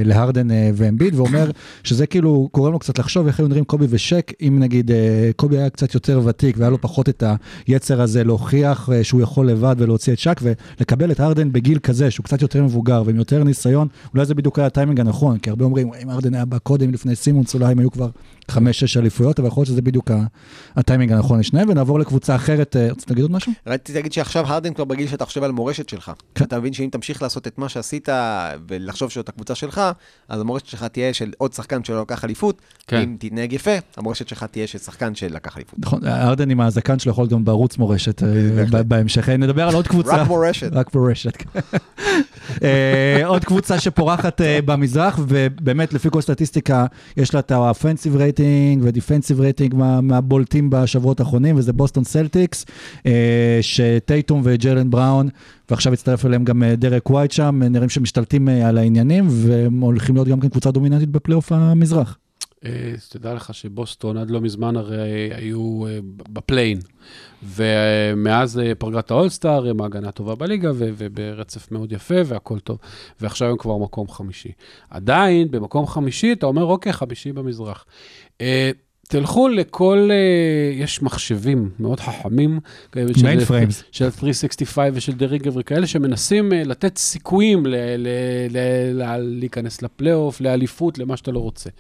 להרדן ואמביד, ואומר שזה כאילו גורם לו קצת לחשוב איך היו נראים קובי ושק, אם נגיד קובי היה קצת יותר ותיק והיה לו פחות את היצר הזה להוכיח שהוא יכול לבד ולהוציא את שק, ולקבל את הרדן בגיל כזה, שהוא קצת יותר מבוגר ועם יותר ניסיון, אולי זה בדיוק היה הטיימינג הנכון, כי הרבה אומרים, אם הרדן היה בא קודם לפני סימונס, פינסטנס, אולי הם היו כבר חמש-שש אליפויות, אבל יכול להיות שזה בדיוק ה- הטיימינג הנכון לשניהם, ונעבור לקבוצה אחרת, אה, רצית להגיד עוד משהו? רציתי להגיד שעכשיו הרדן כבר בגיל שאתה חושב על מורשת שלך. כן. אתה מבין שאם תמשיך לעשות את מה שעשית ולחשוב שזאת הקבוצה שלך, אז המורשת שלך תהיה של עוד שחקן שלא לקח אליפות. כן. אם תתנהג יפה, המורשת שלך תהיה של שחקן שלקח אליפות. נכון, ארדן עם הזקן שלו יכול להיות גם בערוץ מורשת אה, בהמשך. אה, נדבר על עוד קבוצה. רק מורשת. רק מורשת. עוד קבוצה שפורחת במזרח, ובאמת לפי כל סטטיסטיקה, יש לה את ה offensive rating ו defensive rating מה- מהבולטים בשבועות האחרונים, וזה בוסטון סלטיקס, אה, שטייטום וג'יילן בראון, ועכשיו הצטרף אליהם גם אה, דריק ווייט שם, אה, נראים שמשתלטים על העניינים, והם הולכים להיות גם כן קבוצה דומיננטית בפלייאוף המזרח. אה, תדע לך שבוסטון עד לא מזמן הרי היו אה, בפליין, ומאז אה, פרגת האולסטאר הם ההגנה הטובה בליגה, וברצף מאוד יפה והכל טוב, ועכשיו הם כבר מקום חמישי. עדיין, במקום חמישי, אתה אומר, אוקיי, חמישי במזרח. תלכו לכל, אה, יש מחשבים מאוד חכמים. אה, של- Mainframes. של 365 ושל דריג גברי, כאלה שמנסים אה, לתת סיכויים ל- ל- ל- ל- להיכנס לפלייאוף, לאליפות, למה שאתה לא רוצה.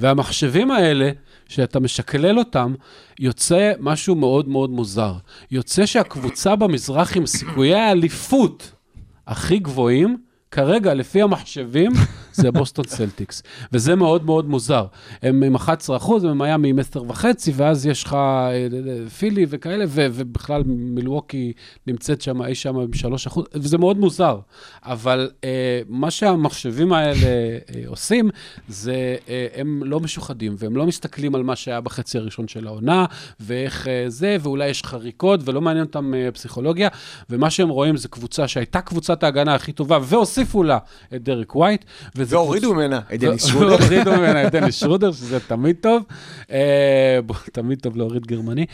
והמחשבים האלה, שאתה משקלל אותם, יוצא משהו מאוד מאוד מוזר. יוצא שהקבוצה במזרח עם סיכויי האליפות הכי גבוהים, כרגע, לפי המחשבים, זה בוסטון סלטיקס. וזה מאוד מאוד מוזר. הם עם 11 אחוז, הם מיאמי עם 10 וחצי, ואז יש לך אה, אה, פילי וכאלה, ו- ובכלל מילווקי נמצאת שם, אי שם עם 3 אחוז, וזה מאוד מוזר. אבל אה, מה שהמחשבים האלה אה, עושים, זה אה, הם לא משוחדים, והם לא מסתכלים על מה שהיה בחצי הראשון של העונה, ואיך אה, זה, ואולי יש חריקות, ולא מעניין אותם אה, פסיכולוגיה, ומה שהם רואים זה קבוצה שהייתה קבוצת ההגנה הכי טובה, והוסיפו לה את דרק ווייט. והורידו ממנה את דניס ו- שרודר. והורידו ממנה את דניס שרודר, שזה תמיד טוב. אה, תמיד טוב להוריד גרמני.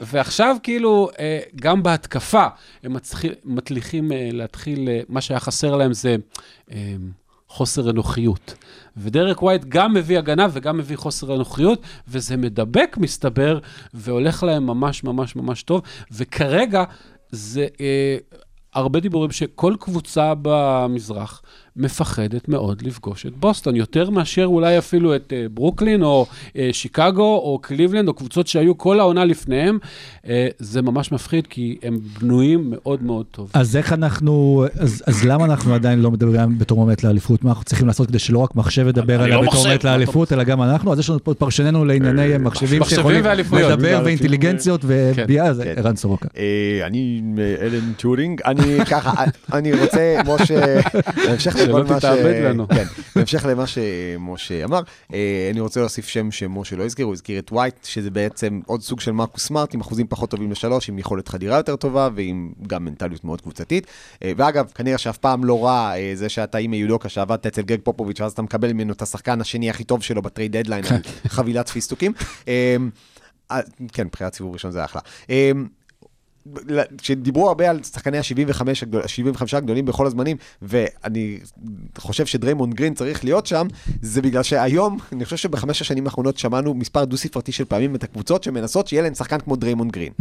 ועכשיו כאילו, אה, גם בהתקפה, הם מצליחים, אה, להתחיל, מה שהיה חסר להם זה חוסר אנוכיות. ודרק ווייט גם מביא הגנה וגם מביא חוסר אנוכיות, וזה מדבק, מסתבר, והולך להם ממש ממש ממש טוב. וכרגע זה... אה, הרבה דיבורים שכל קבוצה במזרח מפחדת מאוד לפגוש את בוסטון, יותר מאשר אולי אפילו את uh, ברוקלין או uh, שיקגו או קליבלנד או קבוצות שהיו כל העונה לפניהם. Uh, זה ממש מפחיד כי הם בנויים מאוד מאוד טוב. אז איך אנחנו, אז, אז למה אנחנו עדיין לא מדברים בתור מועמדת לאליפות? מה אנחנו צריכים לעשות כדי שלא רק מחשב ידבר עליה לא בתור מחשב, מועמדת מה אתה לאליפות, אלא גם אנחנו? אז יש לנו פה את פרשננו לענייני מחשבים שיכולים. לדבר ואינטליגנציות וביאה, זה כן. ערן סורוקה. אני אלן טורינג, אני ככה, אני רוצה, משה, בהמשך שלא ש... תתאבד לנו. כן, בהמשך למה שמשה אמר, אה, אני רוצה להוסיף שם שמשה לא הזכיר, הוא הזכיר את ווייט, שזה בעצם עוד סוג של מרקוס סמארט, עם אחוזים פחות טובים לשלוש, עם יכולת חדירה יותר טובה, ועם גם מנטליות מאוד קבוצתית. אה, ואגב, כנראה שאף פעם לא רע אה, זה שאתה עם יודוקה שעבדת אצל גרג פופוביץ', ואז אתה מקבל ממנו את השחקן השני הכי טוב שלו ב trade deadline, חבילת פיסטוקים. כן, בחירת סיבוב ראשון זה אחלה. כשדיברו הרבה על שחקני ה-75 הגדול, 75 הגדולים בכל הזמנים, ואני חושב שדריימונד גרין צריך להיות שם, זה בגלל שהיום, אני חושב שבחמש השנים האחרונות שמענו מספר דו-ספרתי של פעמים את הקבוצות שמנסות שיהיה להן שחקן כמו דריימונד גרין.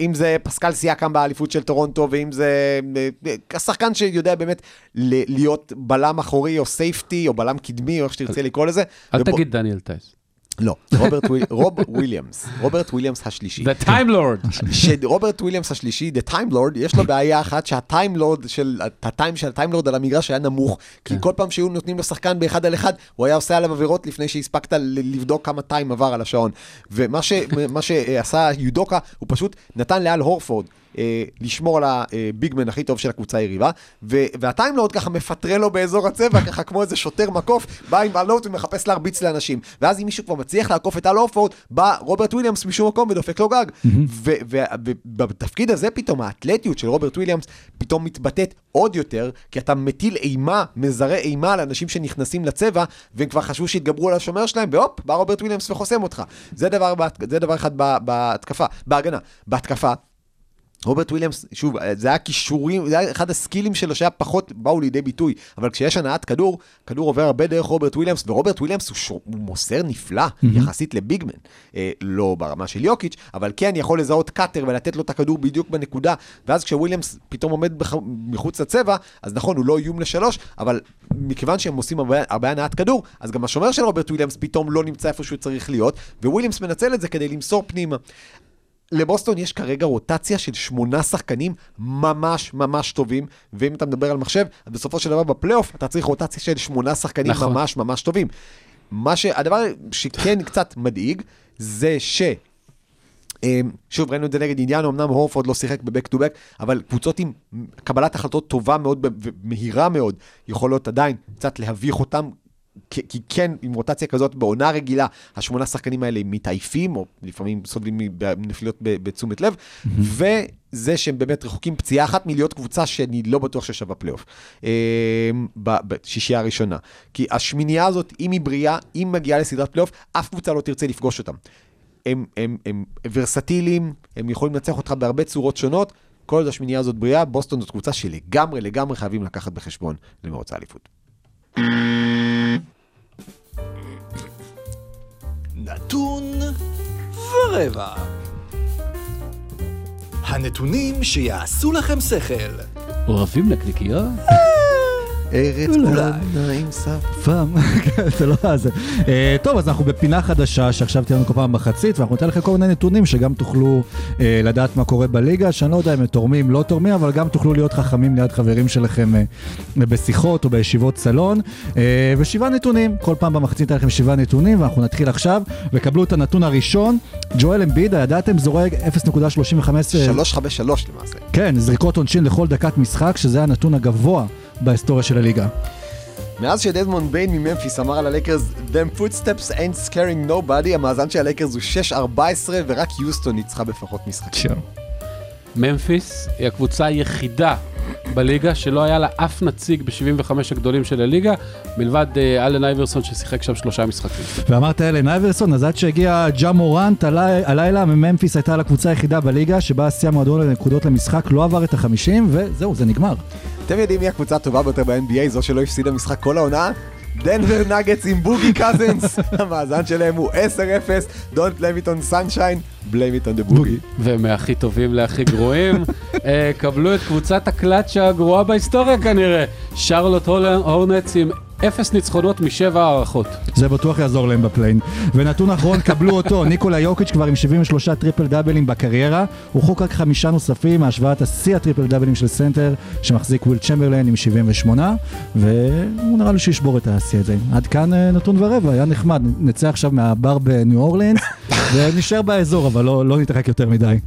אם זה פסקל סייקם באליפות של טורונטו, ואם זה אה, השחקן שיודע באמת ל- להיות בלם אחורי או safety, או בלם קדמי, או איך שתרצה לקרוא לזה. אל ופה- תגיד דניאל טייס. לא, רוברט וויל- רוב וויליאמס, רוברט וויליאמס השלישי. The Time Lord. שרוברט וויליאמס השלישי, The Time Lord, יש לו בעיה אחת שה Time Lord של, ה time של ה Time Lord על המגרש היה נמוך, כי כל פעם שהיו נותנים לו שחקן באחד על אחד, הוא היה עושה עליו עבירות לפני שהספקת לבדוק כמה time עבר על השעון. ומה שעשה יודוקה, הוא פשוט נתן לאל הורפורד. אה, לשמור על ה big man הכי טוב של הקבוצה היריבה, וה Time Lord ככה מפטרל לו באזור הצבע, ככה כמו איזה שוטר מקוף, בא עם אלה ומחפש להרביץ לאנשים. ואז אם מישהו כבר מצליח לעקוף את אל הורפורד, בא רוברט וויליאמס משום מקום ודופק לו גג. ובתפקיד הזה פתאום האתלטיות של רוברט וויליאמס פתאום מתבטאת עוד יותר, כי אתה מטיל אימה, מזרה אימה על אנשים שנכנסים לצבע, והם כבר חשבו שהתגברו על השומר שלהם, והופ, בא רוברט וויליאמס וחוסם אותך. זה דבר, זה דבר אחד בה- בהתקפה, בהגנה. בהתקפה, רוברט וויליאמס, שוב, זה היה כישורים, זה היה אחד הסקילים שלו שהיה פחות באו לידי ביטוי, אבל כשיש הנעת כדור, כדור עובר הרבה דרך רוברט וויליאמס, ורוברט וויליאמס הוא, sure, הוא מוסר נפלא mm-hmm. יחסית ל big man. אה, לא ברמה של יוקיץ', אבל כן יכול לזהות cutter ולתת לו את הכדור בדיוק בנקודה, ואז כשוויליאמס פתאום עומד בח... מחוץ לצבע, אז נכון, הוא לא איום לשלוש, אבל מכיוון שהם עושים הרבה, הרבה הנעת כדור, אז גם השומר של רוברט וויליאמס פתאום לא נמצא איפה שהוא צריך להיות, וויליאמס מנצל את זה כדי למסור פנימה. לבוסטון יש כרגע רוטציה של שמונה שחקנים ממש ממש טובים, ואם אתה מדבר על מחשב, בסופו של דבר בפלייאוף אתה צריך רוטציה של שמונה שחקנים נכון. ממש ממש טובים. מה ש... הדבר שכן קצת מדאיג, זה ש... אמ, שוב, ראינו את זה נגד אינדי, אמנם הורפורד לא שיחק ב back to back, אבל קבוצות עם קבלת החלטות טובה מאוד ומהירה מאוד, יכולות עדיין קצת להביך אותם, כי, כן, עם רוטציה כזאת בעונה רגילה, השמונה שחקנים האלה מתעייפים, או לפעמים סובלים מנפילות בתשומת לב, וזה שהם באמת רחוקים פציעה אחת מלהיות קבוצה שאני לא בטוח ששווה פלייאוף, אמ, בשישייה הראשונה. כי השמינייה הזאת, אם היא בריאה, אם מגיעה לסדרת פלייאוף, אף קבוצה לא תרצה לפגוש אותם. הם, הם, הם ורסטיליים, הם יכולים לנצח אותך בהרבה צורות שונות. כל עוד השמינייה הזאת בריאה, בוסטון זאת קבוצה שלגמרי, לגמרי חייבים לקחת בחשבון למרוץ האליפות. נתון ורבע. הנתונים שיעשו לכם שכל. אוהבים נקניקיות? ארץ סף. פעם, כן, זה לא זה. אה, טוב, אז אנחנו בפינה חדשה שעכשיו תהיה לנו כל פעם מחצית, ואנחנו ניתן לכם כל מיני נתונים שגם תוכלו אה, לדעת מה קורה בליגה, שאני לא יודע אם הם תורמים, לא תורמים, אבל גם תוכלו להיות חכמים ליד חברים שלכם אה, בשיחות או בישיבות סלון. ושבעה נתונים, כל פעם במחצית ניתן לכם שבעה נתונים, ואנחנו נתחיל עכשיו, וקבלו את הנתון הראשון. ג'ואל אמביד, הידעתם, זורק 0.35... אה, 353 למעשה. כן, זריקות עונשין לכל דקת משחק, שזה הנתון הגבוה בהיסטוריה של הליגה. מאז שדזמונד ביין מממפיס אמר על הלייקרס, Them footsteps ain't scaring nobody, המאזן של הלייקרס הוא 6-14 ורק יוסטון ניצחה בפחות משחקים. ממפיס היא הקבוצה היחידה בליגה שלא היה לה אף נציג ב-75 הגדולים של הליגה, מלבד אה, אלן אייברסון ששיחק שם שלושה משחקים. ואמרת אלן אייברסון, אז עד שהגיע ג'ה מורנט הלי- הלילה, ממפיס הייתה לקבוצה היחידה בליגה שבה סיים מועדון לנקודות למשחק, לא עבר את החמישים, וזהו, זה נגמר. אתם יודעים מי הקבוצה הטובה ביותר ב-NBA, זו שלא הפסידה משחק כל העונה? דנבר נגטס עם בוגי קזינס, המאזן שלהם הוא 10-0, Don't blame it on sunshine, blame it on the בוגי. ומהכי טובים להכי גרועים, אה, קבלו את קבוצת הקלאצ'ה הגרועה בהיסטוריה כנראה, שרלוט הורנטס עם אפס ניצחונות משבע הארכות. זה בטוח יעזור להם ב play-in. ונתון אחרון, קבלו אותו, ניקולה יוקיץ' כבר עם 73 טריפל דאבלים בקריירה, הוא רחוק רק חמישה נוספים מהשוואת השיא הטריפל דאבלים של סנטר, שמחזיק וויל צ'מברליין עם 78, והוא נראה לי שישבור את השיא הזה. עד כאן אה, נתון ורבע, היה נחמד, נצא עכשיו מהבר בניו אורלינס, ונשאר באזור, אבל לא, לא נתרחק יותר מדי.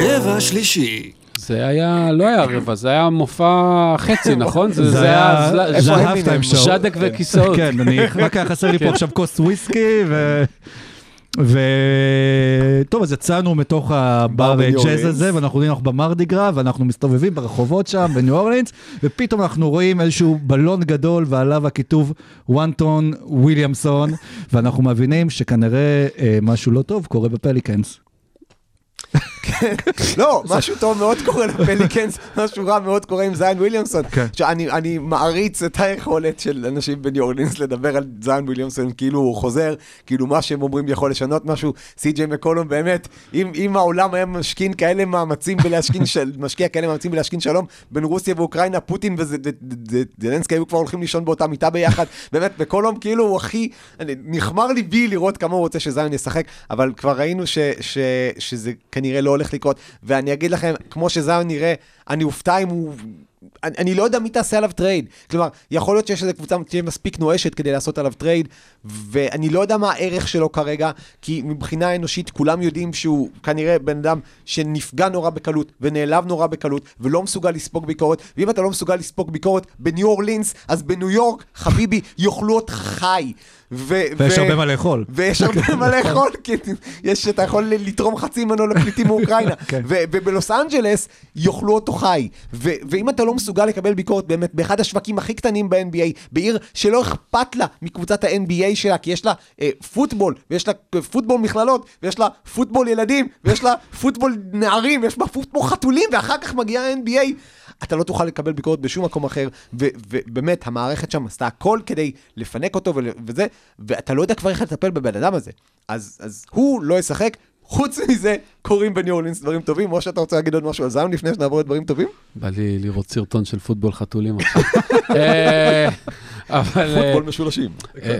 רבע שלישי. זה היה, לא היה רבע, זה היה מופע חצי, נכון? זה היה- show. ז'דק וכיסאות. כן, אני, רק היה חסר לי פה עכשיו כוס וויסקי, ו... ו... טוב, אז יצאנו מתוך הבר ג'אז. הזה, ואנחנו יודעים, אנחנו במרדיגרה, ואנחנו מסתובבים ברחובות שם, בניו אורלינס, ופתאום אנחנו רואים איזשהו בלון גדול, ועליו הכיתוב וואנטון וויליאמסון, ואנחנו מבינים שכנראה אה, משהו לא טוב קורה בפליקנס. לא, משהו טוב מאוד קורה לפליקנס, משהו רע מאוד קורה עם זיין וויליאמסון. כן. שאני אני מעריץ את היכולת של אנשים בניו אורלינס לדבר על זיין וויליאמסון כאילו הוא חוזר, כאילו מה שהם אומרים יכול לשנות משהו. סי.ג'יי מקולום באמת, אם, העולם היה משכין כאלה מאמצים בלהשכין, משקיע כאלה מאמצים בלהשכין שלום בין רוסיה ואוקראינה, פוטין וזלנסקי היו כבר הולכים לישון באותה מיטה ביחד. באמת, מקולום כאילו הוא הכי, נכמר ליבי לראות כמה הוא רוצה שזיון ישחק, אבל כבר ראינו שזה כנראה לא הולך לקרות. ואני אגיד לכם, כמו שזיון נראה, אני אופתע אם הוא... אני, אני לא יודע מי תעשה עליו trade. כלומר, יכול להיות שיש איזו קבוצה תהיה מספיק נואשת כדי לעשות עליו trade, ואני לא יודע מה הערך שלו כרגע, כי מבחינה אנושית כולם יודעים שהוא כנראה בן אדם שנפגע נורא בקלות, ונעלב נורא בקלות, ולא מסוגל לספוג ביקורת, ואם אתה לא מסוגל לספוג ביקורת בניו אורלינס, אז בניו יורק, חביבי, יאכלו אותך חי. ו- ויש ו- הרבה מה לאכול. ויש הרבה מה לאכול, כי יש, אתה יכול לתרום חצי ממנו לפליטים מאוקראינה. כן. ובלוס אנג'לס יאכלו אותו חי. ו- ואם אתה לא מסוגל לקבל ביקורת באמת באחד השווקים הכי קטנים ב-NBA, בעיר שלא אכפת לה מקבוצת ה-NBA שלה, כי יש לה אה, פוטבול, ויש לה אה, פוטבול מכללות, ויש לה פוטבול ילדים, ויש לה פוטבול נערים, ויש לה פוטבול חתולים, ואחר כך מגיע ה-NBA. אתה לא תוכל לקבל ביקורת בשום מקום אחר, ובאמת, המערכת שם עשתה הכל כדי לפנק אותו וזה, ואתה לא יודע כבר איך לטפל בבן אדם הזה. אז, אז הוא לא ישחק. חוץ מזה, קורים בניו אורלינס דברים טובים, או שאתה רוצה להגיד עוד משהו על זיון לפני שנעבור לדברים טובים? בא לי לראות סרטון של פוטבול חתולים עכשיו. אה, אבל... אה, פוטבול משולשים. אה,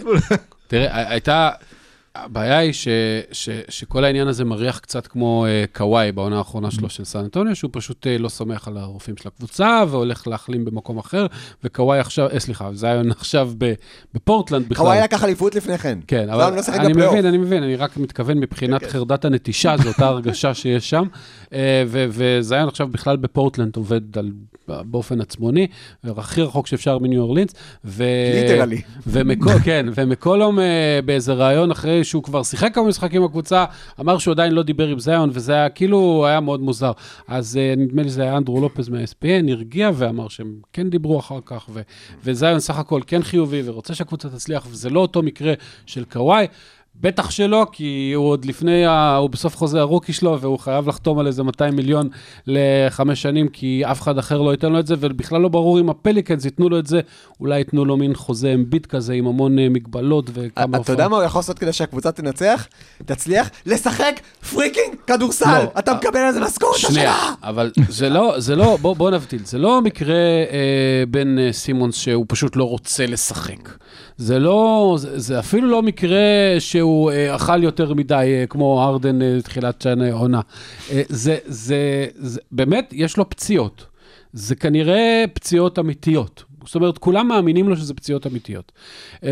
תראה, הייתה, הבעיה היא ש, ש, שכל העניין הזה מריח קצת כמו אה, קוואי בעונה האחרונה שלו של סן אנטוניו, שהוא פשוט אה, לא סומך על הרופאים של הקבוצה והולך להחלים במקום אחר, וקוואי עכשיו, אה, סליחה, זיון עכשיו ב, בפורטלנד בכלל. קוואי לקח אליפות לפני כן. כן, אבל לא אני בפלייאוף. מבין, אני מבין, אני רק מתכוון מבחינת חרדת הנטישה, זו אותה הרגשה שיש שם. אה, ו- וזיון עכשיו בכלל בפורטלנד עובד על, באופן עצמאי, הכי רחוק שאפשר מניו אורלינס. literally. כן, ומקולום אה, באיזה ראיון אחרי שהוא כבר שיחק כמה משחקים בקבוצה, אמר שהוא עדיין לא דיבר עם זיון, וזה היה כאילו, היה מאוד מוזר. אז אה, נדמה לי שזה היה אנדרו לופז מה-SPN, הרגיע ואמר שהם כן דיברו אחר כך, ו- וזיון סך הכל כן חיובי ורוצה שהקבוצה תצליח, וזה לא אותו מקרה של קוואי. בטח שלא, כי הוא עוד לפני, ה... הוא בסוף חוזה הרוקי שלו, והוא חייב לחתום על איזה 200 מיליון לחמש שנים, כי אף אחד אחר לא ייתן לו את זה, ובכלל לא ברור אם הפליקנס ייתנו לו את זה, אולי ייתנו לו מין חוזה אמביט כזה, עם המון אה, מגבלות וכמה אתה יודע מה הוא יכול לעשות כדי שהקבוצה תנצח? תצליח לשחק freaking כדורסל! לא, אתה אה, מקבל על זה משכורת שנייה, השנה! אבל זה לא, זה לא, בוא, בוא נבדיל, זה לא מקרה אה, בין אה, סימונס שהוא פשוט לא רוצה לשחק. זה לא, זה, זה אפילו לא מקרה שהוא אה, אכל יותר מדי, אה, כמו הארדן אה, תחילת שנה עונה. אה, זה, זה, זה, באמת, יש לו פציעות. זה כנראה פציעות אמיתיות. זאת אומרת, כולם מאמינים לו שזה פציעות אמיתיות. Uh,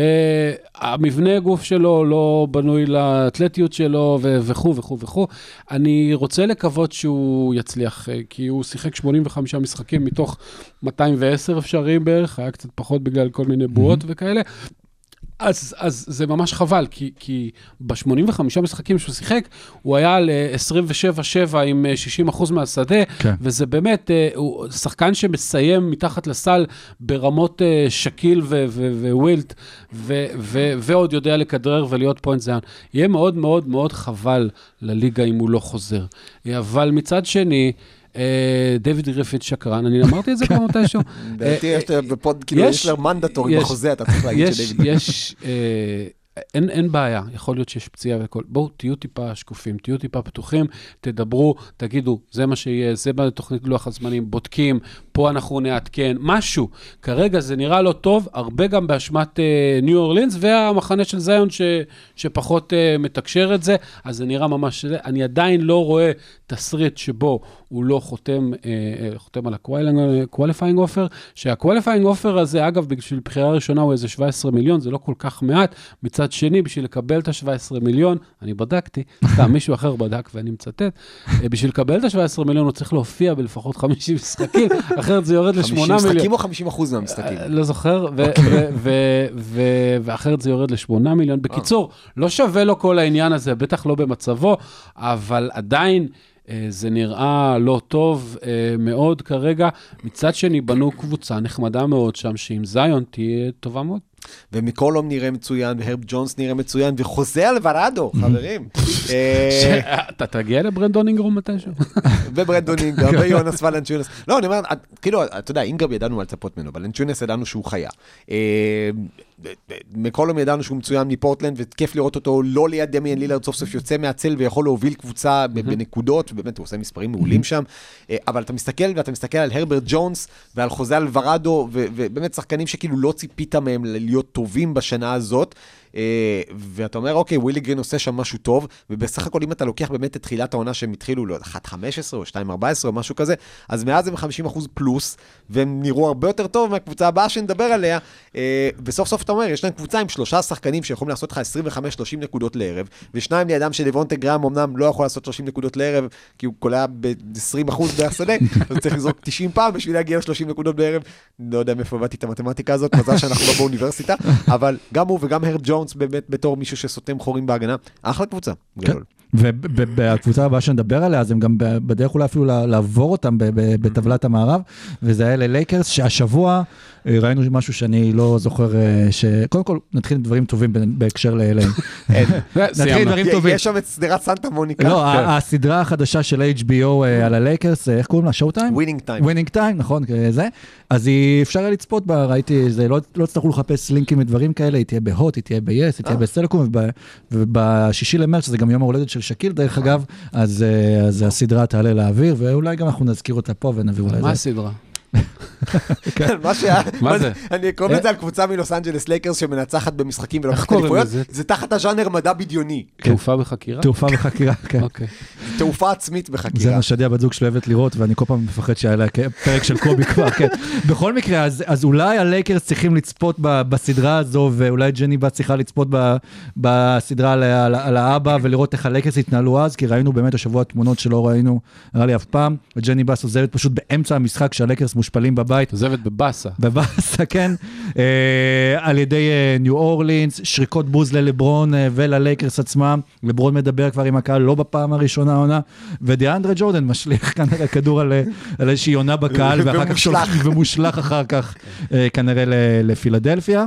המבנה גוף שלו לא בנוי לאתלטיות שלו וכו' וכו' וכו'. אני רוצה לקוות שהוא יצליח, uh, כי הוא שיחק 85 משחקים מתוך 210 אפשריים בערך, היה קצת פחות בגלל כל מיני בועות וכאלה. אז, אז זה ממש חבל, כי, כי ב-85 משחקים שהוא שיחק, הוא היה על אה, 27-7 עם אה, 60 אחוז מהשדה, כן. וזה באמת, אה, הוא שחקן שמסיים מתחת לסל ברמות אה, שקיל ווילט, ועוד יודע לכדרר ולהיות פוינט זיין. יהיה מאוד מאוד מאוד חבל לליגה אם הוא לא חוזר. אה, אבל מצד שני, אה, דיוויד גריפין שקרן, אני אמרתי את זה כבר מתישהו. לדעתי אה, יש בפוד, כאילו יש- לך מנדטורי בחוזה, אתה צריך להגיד יש, שדייוויד... יש, אה, אין, אין בעיה, יכול להיות שיש פציעה והכל. בואו, תהיו טיפה שקופים, תהיו טיפה פתוחים, תדברו, תגידו, זה מה שיהיה, זה בתוכנית לוח הזמנים, בודקים, פה אנחנו נעדכן, משהו. כרגע זה נראה לא טוב, הרבה גם באשמת אה, ניו אורלינס והמחנה של זיון ש, שפחות אה, מתקשר את זה, אז זה נראה ממש... אני עדיין לא רואה תסריט שבו הוא לא חותם, אה, אה, חותם על ה-qualifying offer, שה-qualifying offer הזה, אגב, בשביל בחירה ראשונה הוא איזה 17 מיליון, זה לא כל כך מעט. מצד שני, בשביל לקבל את ה-17 מיליון, אני בדקתי, סתם מישהו אחר בדק ואני מצטט, בשביל לקבל את ה-17 מיליון הוא צריך להופיע בלפחות 50 משחקים, אחרת זה יורד ל-8 50 מיליון. משחקים או 50 אחוז מהמשחקים? אה, לא זוכר, ו- ואחרת זה יורד ל-8 מיליון. בקיצור, לא שווה לו כל העניין הזה, בטח לא במצבו, אבל עדיין... אה, זה נראה לא טוב אה, מאוד כרגע. מצד שני, בנו קבוצה נחמדה מאוד שם, שעם זיון תהיה טובה מאוד. ומקולום נראה מצוין, והרב ג'ונס נראה מצוין, וחוזה אלוורדו, חברים. אה, אתה תגיע לברנדון אינגרום מתישהו? וברנדון אינגרם, ויונס ולנצ'ונס. לא, אני אומר, כאילו, אתה יודע, אינגרם ידענו מה לצפות ממנו, ולנצ'ונס ידענו שהוא חיה. מקולום ידענו שהוא מצוין מפורטלנד, וכיף לראות אותו לא ליד דמיאן לילארד, סוף סוף יוצא מהצל ויכול להוביל קבוצה בנקודות, ובאמת הוא עושה מספרים מעולים שם. אה, אבל אתה מסתכל, ואתה מסתכל על הרברט ג'ונס, ועל חוזה אלוורדו, ובאמת שחקנים שכאילו לא ציפית מהם להיות טובים בשנה הזאת. אה, ואתה אומר, אוקיי, ווילי גרין עושה שם משהו טוב, ובסך הכל אם אתה לוקח באמת את תחילת העונה שהם התחילו, לא יודע, 1.15 או 2.14 או משהו כזה, אז מאז הם 50% פלוס, והם נראו הרבה יותר טוב מהקבוצה הבאה שנדבר עליה, אה, וסוף סוף אתה אומר, יש להם קבוצה עם שלושה שחקנים שיכולים לעשות לך 25-30 נקודות לערב, ושניים לידם של לבונטה גרם אמנם לא יכול לעשות 30 נקודות לערב, כי הוא קולע ב-20% מהשדה, אז צריך לזרוק 90 פעם בשביל להגיע ל-30 נקודות בערב. לא יודע מאיפה הבאתי את המתמטיקה הזאת, מזל שאנחנו לא באוניברסיטה, אבל גם הוא וגם הרד ג'ונס ג'ונס באמת בתור מישהו שסותם חורים בהגנה, אחלה קבוצה, כן. גדול. ובקבוצה הבאה שנדבר עליה, אז הם גם בדרך אולי אפילו לעבור אותם בטבלת המערב, וזה היה ללייקרס, שהשבוע ראינו משהו שאני לא זוכר, אה, ש... קודם כל, נתחיל עם דברים טובים בהקשר ל-LA. נתחיל עם. דברים טובים. יש שם את סדרת סנטה מוניקה. לא, ה- הסדרה החדשה של HBO אה, על הלייקרס, אה, איך קוראים לה? Showtime? Winning Time. Winning Time, נכון, זה. אז היא, אפשר היה לצפות בה, ראיתי, זה לא, לא יצטרכו לחפש לינקים ודברים כאלה, היא תהיה בהוט, היא תהיה ב-yes, היא תהיה. בסלקום, וב- ובשישי למרץ, שזה גם יום ההולדת של שקיל, דרך אגב, אז, אז הסדרה תעלה לאוויר, ואולי גם אנחנו נזכיר אותה פה ונביא אולי מה זה. הסדרה? מה שהיה, מה זה? אני קוראים לזה על קבוצה מלוס אנג'לס לייקרס שמנצחת במשחקים ולוקחת אליפויות? זה תחת הז'אנר מדע בדיוני, תעופה בחקירה? תעופה וחקירה, כן. אוקיי. תעופה עצמית זה בחקירה. מה שעדי הבת זוג שלי אוהבת לראות, ואני כל פעם מפחד שיעלה פרק של קובי כבר, כן. בכל מקרה, אז, אז אולי הלייקרס צריכים לצפות בסדרה הזו, ואולי ג'ני בס צריכה לצפות בסדרה על, האבא, ולראות איך הלייקרס התנהלו אז, כי ראינו באמת השבוע תמונות שלא ראינו, נראה לי אף פעם, וג'ני בס עוזבת פשוט באמצע המשחק, כשהלייקרס מושפלים בבית, עוזבת בבאסה. בבאסה, כן, אה, על ידי אה, ניו אורלינס, שריקות בוז ללברון אה, וללייקרס עצמם. לברון מדבר כבר עם הקהל, לא בפעם הראשונה העונה, ודיאנדרה ג'ורדן משליך כנראה כדור על, איזושהי עונה בקהל, ואחר כך. שולח, ומושלך אחר כך אה, כנראה לפילדלפיה.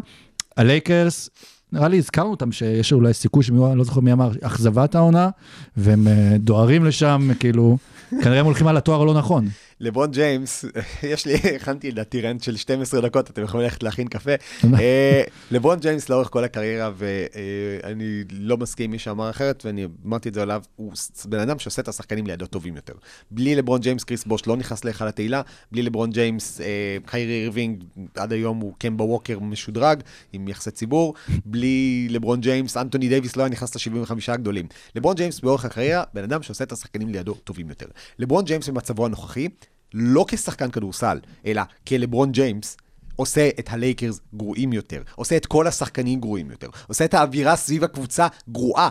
הלייקרס, נראה לי הזכרנו אותם שיש אולי סיכוי שמי, אני לא זוכר מי אמר, אכזבת העונה, והם דוהרים לשם, כאילו, כנראה הם הולכים על התואר הלא נכון. לברון ג'יימס, יש לי, הכנתי לדעתי rant של 12 דקות, אתם יכולים ללכת להכין קפה. אה, לברון ג'יימס לאורך כל הקריירה, ואני לא מסכים עם מי שאמר אחרת, ואני אמרתי את זה עליו, הוא בן אדם שעושה את השחקנים לידו טובים יותר. בלי לברון ג'יימס, קריס בוש לא נכנס להיכל התהילה, בלי לברון ג'יימס, אה, קיירי אירווינג, עד היום הוא קמבה ווקר משודרג, עם יחסי ציבור, בלי לברון ג'יימס, אנטוני דייוויס לא היה נכנס ל-75 הגדולים. לברון ג'יימס באורך הקריירה, בן אדם שעושה את השחקנים לידו טובים יותר. לברון ג'יימס במצבו הנוכחי, לא כשחקן כדורסל, אלא כלברון ג'יימס, עושה את הלייקרס גרועים יותר, עושה את כל השחקנים גרועים יותר, עושה את האווירה סביב הקבוצה גרועה,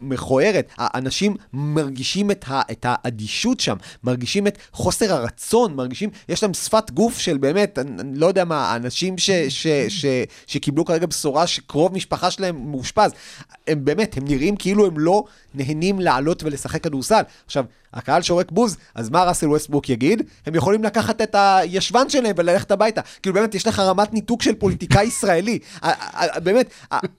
מכוערת. האנשים מרגישים את, ה- את האדישות שם, מרגישים את חוסר הרצון, מרגישים, יש להם שפת גוף של באמת, אני, לא יודע מה, אנשים ש, ש, ש, שקיבלו כרגע בשורה שקרוב משפחה שלהם מאושפז, הם באמת, הם נראים כאילו הם לא נהנים לעלות ולשחק כדורסל. עכשיו, הקהל שורק בוז, אז מה ראסל ווסטבוק יגיד? הם יכולים לקחת את הישבן שלהם וללכת הביתה. כאילו באמת, יש לך רמת ניתוק של פוליטיקאי ישראלי. ה- ה- ה- באמת,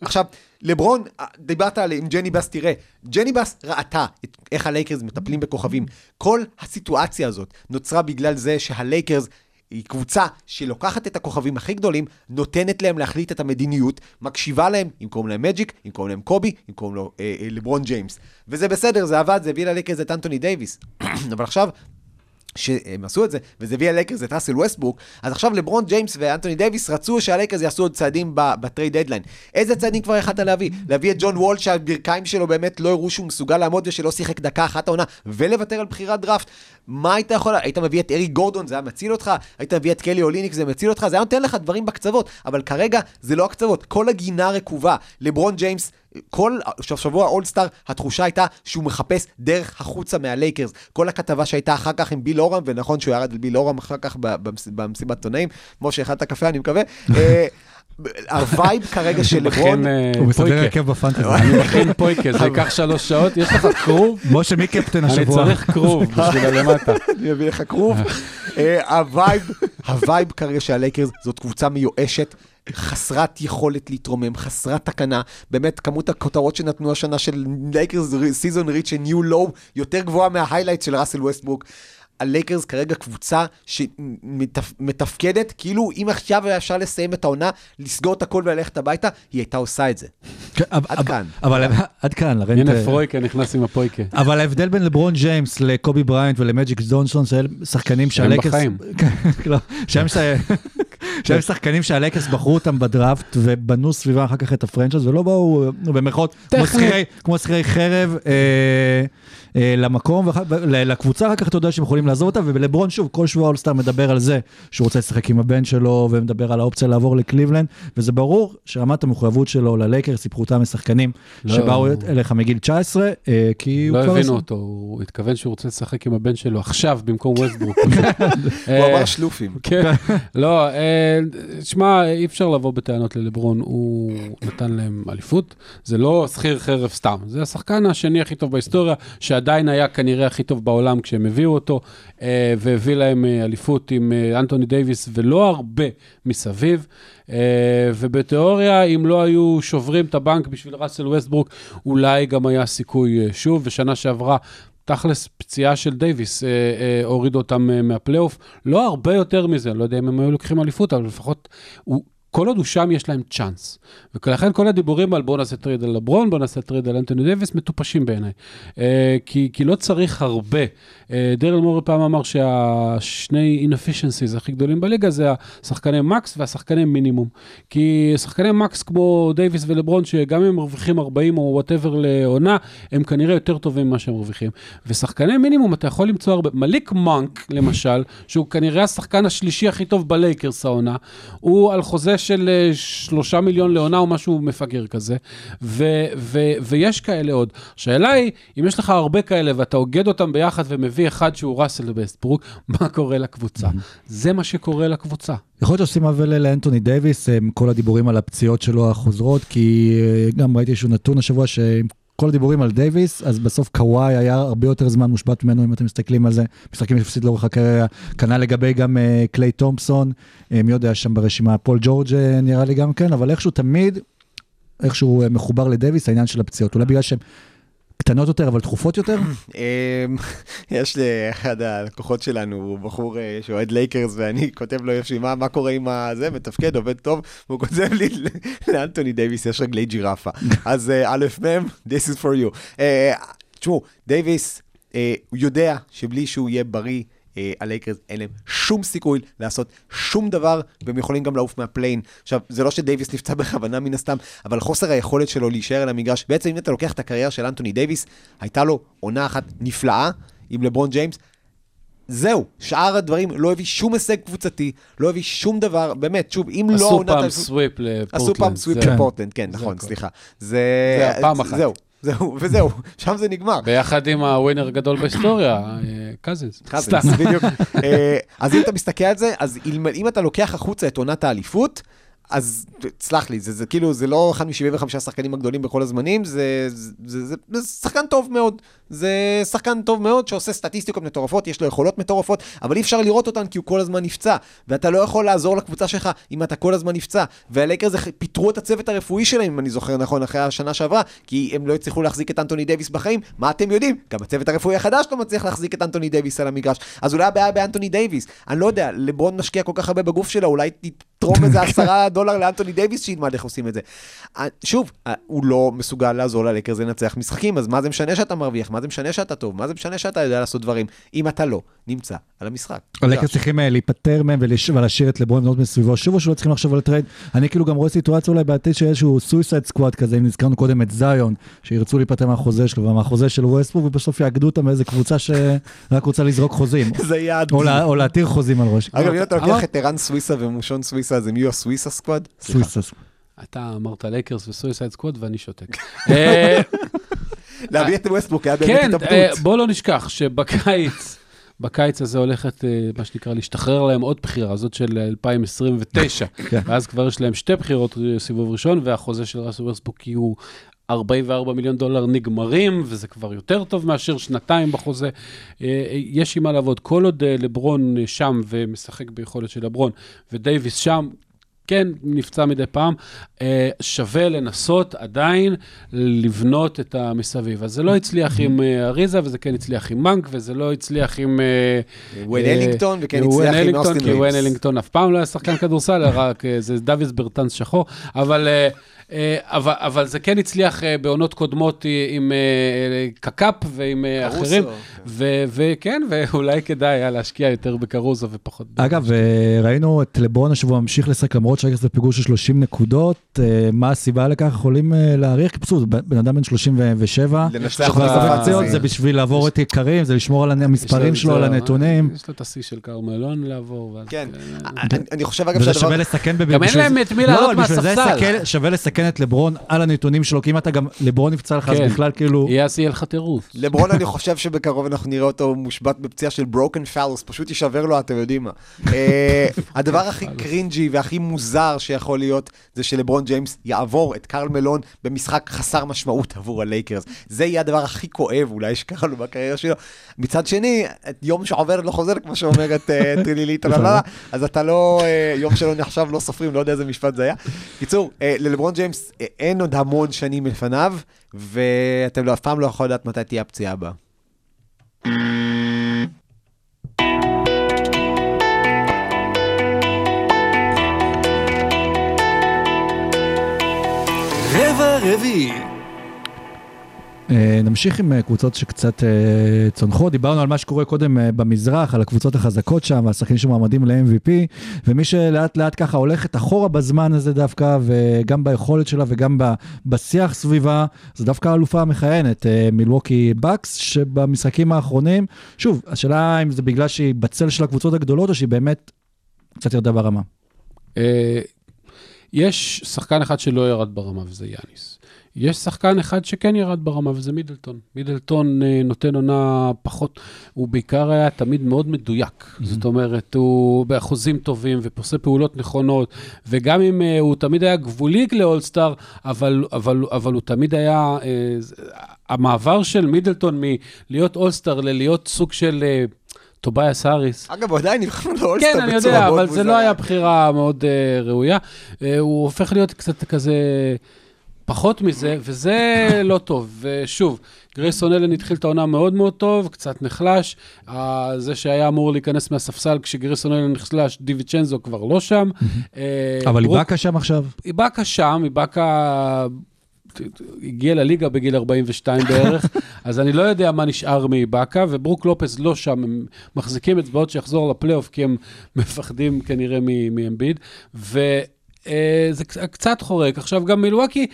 עכשיו, לברון, דיברת על עם ג'ני בס, תראה, ג'ני בס ראתה את איך הלייקרס מטפלים בכוכבים. כל הסיטואציה הזאת נוצרה בגלל זה שהלייקרס... היא קבוצה שלוקחת את הכוכבים הכי גדולים, נותנת להם להחליט את המדיניות, מקשיבה להם, אם קוראים להם מג'יק, אם קוראים להם קובי, אם קוראים לו אה, אה, לברון ג'יימס. וזה בסדר, זה עבד, זה הביא ללייקרס את אנטוני דייוויס. אבל עכשיו, שהם עשו את זה, וזה הביא ללייקרס את ראסל ווסטבוק, אז עכשיו לברון ג'יימס ואנטוני דייוויס רצו שהלייקרס יעשו עוד צעדים ב trade deadline. איזה צעדים כבר יכלת להביא? להביא את ג'ון וול שהברכיים שלו באמת לא הראו שהוא מסוגל לעמוד ושלא שיחק דקה אחת העונה, ולוותר על בחירת דראפט. מה היית יכול... היית מביא את אריק גורדון, זה היה מציל אותך? היית מביא את קלי אוליניק, זה מציל אותך? זה היה נותן לך דברים בקצוות, אבל כרגע זה לא הקצוות, כל הגינה רקובה. לברון ג'יימס כל שבוע אולסטאר, התחושה הייתה שהוא מחפש דרך החוצה מהלייקרס. כל הכתבה שהייתה אחר כך עם ביל אורם, ונכון שהוא ירד על ביל אורם אחר כך במסיבת עיתונאים, כמו שאכלת קפה, אני מקווה. אה, ה vibe כרגע של לברון, אה, הוא מסדר. הרכב ב fantasy. אני מכין פויקה, זה ייקח שלוש שעות, יש לך כרוב? משה, מי קפטן אני השבוע? צריך כרוב בשביל הלמטה. אני אביא לך כרוב. אה, ה vibe, ה vibe כרגע של הלייקרס זאת קבוצה מיואשת. חסרת יכולת להתרומם, חסרת תקנה. באמת, כמות הכותרות שנתנו השנה של Lakers season reach new low יותר גבוהה מה highlight של ראסל ווסטברוק. הלייקרס כרגע קבוצה שמתפקדת, כאילו אם עכשיו היה אפשר לסיים את העונה, לסגור את הכל וללכת הביתה, היא הייתה עושה את זה. כן, אבל- עד כאן. אבל עד כאן, לרנט... הנה אה, פרויקה נכנס עם הפויקה. אבל ההבדל בין לברון ג'יימס לקובי בריינט ולמג'יק ג'ונסון, שהם שחקנים שהלייקרס... בחיים. לא, שהם ש- שהם שחקנים שהלייקרס בחרו אותם בדראפט ובנו סביבה אחר כך את ה franchise ולא באו במרכאות כמו. שכירי- חרב אה, אה, למקום, לקבוצה אחר כך אתה יודע שהם יכולים לעזוב אותה ולברון שוב כל שבוע אולסטאר מדבר על זה שהוא רוצה לשחק עם הבן שלו ומדבר על האופציה לעבור לקליבלנד וזה ברור שרמת המחויבות שלו ללייקרס היא פחותה משחקנים לא. שבאו אליך מגיל 19 אה, כי הוא לא כבר... הבינו עשה- אותו, הוא התכוון שהוא רוצה לשחק עם הבן שלו עכשיו במקום ווסטברוק. הוא אמר שלופים. כן, לא, שמע, אי אפשר לבוא בטענות ללברון, הוא נתן להם אליפות. זה לא שכיר חרב סתם, זה השחקן השני הכי טוב בהיסטוריה, שעדיין היה כנראה הכי טוב בעולם כשהם הביאו אותו, אה, והביא להם אה, אליפות עם אה, אנטוני דייוויס, ולא הרבה מסביב. אה, ובתיאוריה, אם לא היו שוברים את הבנק בשביל ראסל ווסטברוק, אולי גם היה סיכוי שוב, ושנה שעברה... תכלס, פציעה של דייוויס אה, אה, הוריד אותם אה, מהפלייאוף. לא הרבה יותר מזה, לא יודע אם הם היו לוקחים אליפות, אבל לפחות, הוא, כל עוד הוא שם, יש להם צ'אנס. ולכן כל הדיבורים על בוא נעשה trade על לברון, בוא נעשה trade על אנטוני דייוויס, מטופשים בעיניי. אה, כי, כי לא צריך הרבה. אה, דרל מורי פעם אמר שהשני inefficiencies הכי גדולים בליגה זה השחקני max והשחקני מינימום. כי שחקני max כמו דייוויס ולברון, שגם אם הם מרוויחים 40 או whatever לעונה, הם כנראה יותר טובים ממה שהם מרוויחים. ושחקני מינימום, אתה יכול למצוא הרבה. מליק מונק, למשל, שהוא כנראה השחקן השלישי הכי טוב בלייקרס העונה, הוא על חוזה של אה, שלושה מיליון לעונה או משהו מפגר כזה, ו- ו- ויש כאלה עוד. השאלה היא, אם יש לך הרבה כאלה ואתה אוגד אותם ביחד ומביא אחד שהוא ראסל ווסטברוק, מה קורה לקבוצה? זה מה שקורה לקבוצה. יכול להיות שעושים עוול לאנטוני דייוויס, כל הדיבורים על הפציעות שלו החוזרות, כי אה, גם ראיתי איזשהו נתון השבוע שעם כל הדיבורים על דייוויס, אז בסוף קוואי היה הרבה יותר זמן מושבת ממנו, אם אתם מסתכלים על זה, משחקים יחסית לאורך הקריירה, כנ"ל לגבי גם אה, קליי תומפסון, אה, מי יודע שם ברשימה, פול ג'ורג' אה, נראה לי גם כן, אבל איכשהו תמיד, איכשהו אה, מחובר לדייוויס, העניין של הפציעות, אולי בגלל שהן קטנות יותר, אבל תכופות יותר? אמ, יש לאחד הלקוחות שלנו, הוא בחור אה, שאוהד לייקרס, ואני כותב לו יופי, מה, קורה עם הזה, מתפקד, עובד טוב, והוא כותב לי, לאנטוני דייוויס יש רגלי ג'ירפה. אז אה, א' מ', this is for you. אה, תשמעו, דייוויס, הוא יודע שבלי שהוא יהיה בריא, הלייקרס אין להם שום סיכוי לעשות שום דבר, והם יכולים גם לעוף מה play-in. עכשיו, זה לא שדייוויס נפצע בכוונה מן הסתם, אבל חוסר היכולת שלו להישאר על המגרש, בעצם אם אתה לוקח את הקריירה של אנטוני דייוויס, הייתה לו עונה אחת נפלאה עם לברון ג'יימס, זהו, שאר הדברים לא הביא שום הישג קבוצתי, לא הביא שום דבר, באמת, שוב, אם לא... עשו פעם sweep לפורטלנד. עשו פעם sweep זה- לפורטלנד, כן, נכון. סליחה. זה... זה הפעם אחת. זהו, זהו, וזהו, שם זה נגמר. ביחד עם הווינר הגדול בהיסטוריה, אה. קזינס, סתם. בדיוק. אה, אז אם אתה מסתכל על זה, אז אם, אתה לוקח החוצה את עונת האליפות, אז סלח לי, זה, זה כאילו, זה לא אחד מ-75 השחקנים הגדולים בכל הזמנים, זה, זה, זה, זה, זה שחקן טוב מאוד. זה שחקן טוב מאוד שעושה סטטיסטיקות מטורפות, יש לו יכולות מטורפות, אבל אי אפשר לראות אותן כי הוא כל הזמן נפצע. ואתה לא יכול לעזור לקבוצה שלך אם אתה כל הזמן נפצע. והלייקרס פיטרו את הצוות הרפואי שלהם, אם אני זוכר נכון, אחרי השנה שעברה, כי הם לא הצליחו להחזיק את אנטוני דייוויס בחיים. מה אתם יודעים? גם הצוות הרפואי החדש לא מצליח להחזיק את אנטוני דייוויס על המגרש. אז אולי הבעיה באנטוני דייוויס. אני לא יודע, לברון משקיע כל כך הרבה בגוף שלו, אולי תתרום איזה עשרה דולר לאנטוני דייוויס שילמד איך עושים את זה. אה, שוב, אה, הוא לא מסוגל לעזור ללייקרס לנצח משחקים, אז מה זה משנה שאתה מרוויח? מה זה משנה שאתה טוב? מה זה משנה שאתה יודע לעשות דברים, אם אתה לא נמצא על המשחק? הלייקרס צריכים אה, להיפטר מהם ולהשאיר את לברון לבנות מסביבו שוב, או שלא צריכים לחשוב על trade. אני כאילו גם רואה סיטואציה אולי בעתיד של איזשהו Suicide Squad כזה, אם הזכרנו קודם את זיון, שירצו להיפטר מהחוזה שלו ומהחוזה של ווסטברוק, ובסוף יאגדו אותם באיזה קבוצה שרק רוצה לזרוק חוזים. זה יעד. או לה- או להתיר חוזים על ראש. אגב, אם אתה לוקח את ערן סוויסה ומושון סוויסה, אז הם יהיו הסוויסה Squad? סויסה. אתה אמרת לייקרס ו Suicide Squad ואני שותק. להביא את ווסטברוק היה באמת כן, התאבדות. בוא לא נשכח שבקיץ, בקיץ הזה הולכת, אה, מה שנקרא, להשתחרר להם עוד בחירה, זאת של 2029. כן. ואז כבר יש להם שתי בחירות אה, סיבוב ראשון, והחוזה של ראסל ווסטבוק יהיו 44 מיליון דולר נגמרים, וזה כבר יותר טוב מאשר שנתיים בחוזה. יש עם מה לעבוד. כל עוד לברון שם ומשחק ביכולת של לברון, ודייוויס שם, כן, נפצע מדי פעם, אה, שווה לנסות עדיין לבנות את המסביב. אז זה לא הצליח עם אה, אריזה, וזה כן הצליח עם מנק, וזה לא הצליח עם... אה, וויין אלינגטון, וכן הצליח עם אלינגטון, אוסטין כי וויין ריבס. אלינגטון אף פעם לא היה שחקן כדורסל, רק זה דוויס ברטנס שחור, אבל... אבל, אבל זה כן הצליח בעונות קודמות עם קקאפ ועם קרוסו, אחרים, כן. ו- וכן, ואולי כדאי היה להשקיע יותר בקרוזו ופחות... אגב, ראינו את לברון השבוע ממשיך לשחק, למרות נקודות, שייקרס בפיגור של 30 נקודות. אה, מה הסיבה לכך? יכולים אה, להעריך? כי פשוט, בן אדם בן 37, לנצח שכבר אותה- זוכר פציעות, זה בשביל לעבור את עיקרים, זה לשמור על המספרים שלו, לו על זה- הנתונים. יש לו את השיא של קרל מלון לעבור. כן, אה, אני- חושב אגב וזה שהדבר... שווה לסכן גם אין להם זה- את מי לא, לעלות זה מהספסל. שווה לסכן את לברון על הנתונים שלו, כי אם אתה גם, לברון נפצע לך, אז כן. בכלל כאילו... יהיה אז יהיה לך תירוץ. לברון אני חושב שבקרוב אנחנו נראה אותו מושבת בפציעה של broken phallus, פשוט יישבר לו, אתם יודעים מה. הדבר הכי קרינג'י והכי מוזר שיכול להיות, זה שלברון ג'יימס יעבור את קרל מלון במשחק חסר משמעות עבור הלייקרס. זה יהיה הדבר הכי כואב אולי שקרה לו בקריירה שלו. מצד שני, יום שעובר לא חוזר, כמו שאומרת אה, טרילי ליטון, אז אתה לא, אה, יום שלא נחשב לא סופרים, לא יודע איזה משפט זה היה. קיצור, אה, ללברון ג'יימס אין עוד המון שנים לפניו, ואתם לא- אף פעם לא יכול לדעת מתי תהיה הפציעה הבאה. רבע רביעי. אה, נמשיך עם אה, קבוצות שקצת אה, צונחות. דיברנו על מה שקורה קודם במזרח, על הקבוצות החזקות שם, והשחקנים שמועמדים ל-MVP, ומי שלאט לאט ככה הולכת אחורה בזמן הזה דווקא, וגם ביכולת שלה וגם בשיח סביבה, זה דווקא האלופה המכהנת, מילווקי בקס, שבמשחקים האחרונים, שוב, השאלה אם זה בגלל שהיא בצל של הקבוצות הגדולות, או שהיא באמת קצת ירדה ברמה. יש שחקן אחד שלא ירד ברמה, וזה יאניס. יש שחקן אחד שכן ירד ברמה, וזה מידלטון. מידלטון אה, נותן עונה פחות, הוא בעיקר היה תמיד מאוד מדויק. זאת אומרת, הוא באחוזים טובים ועושה פעולות נכונות, וגם אם אה, הוא תמיד היה גבולי לאולסטאר, אבל, אבל, אבל הוא תמיד היה... זה- המעבר של מידלטון מלהיות אולסטאר ללהיות סוג של... טוביאס האריס, אגב, הוא עדיין נבחר לאולסטאר כן, אני בצורה יודע, מאוד אבל זה מוזרה. לא היה בחירה מאוד אה, ראויה. אה, הוא הופך להיות קצת כזה פחות מזה, וזה לא טוב. ושוב, גרייסון אלן התחיל את העונה מאוד מאוד טוב, קצת נחלש. Uh, זה שהיה אמור להיכנס מהספסל כשגרייסון אלן נחלש, דיוויצ'נזו כבר לא שם. אה, אבל איבאקה שם עכשיו. איבאקה שם, איבאקה הגיע לליגה בגיל 42 בערך, אז אני לא יודע מה נשאר מאיבאקה, וברוק לופס לא שם, הם מחזיקים אצבעות שיחזור לפלייאוף, כי הם מפחדים כנראה מאמביד, וזה קצת חורק. עכשיו, גם מילואקי,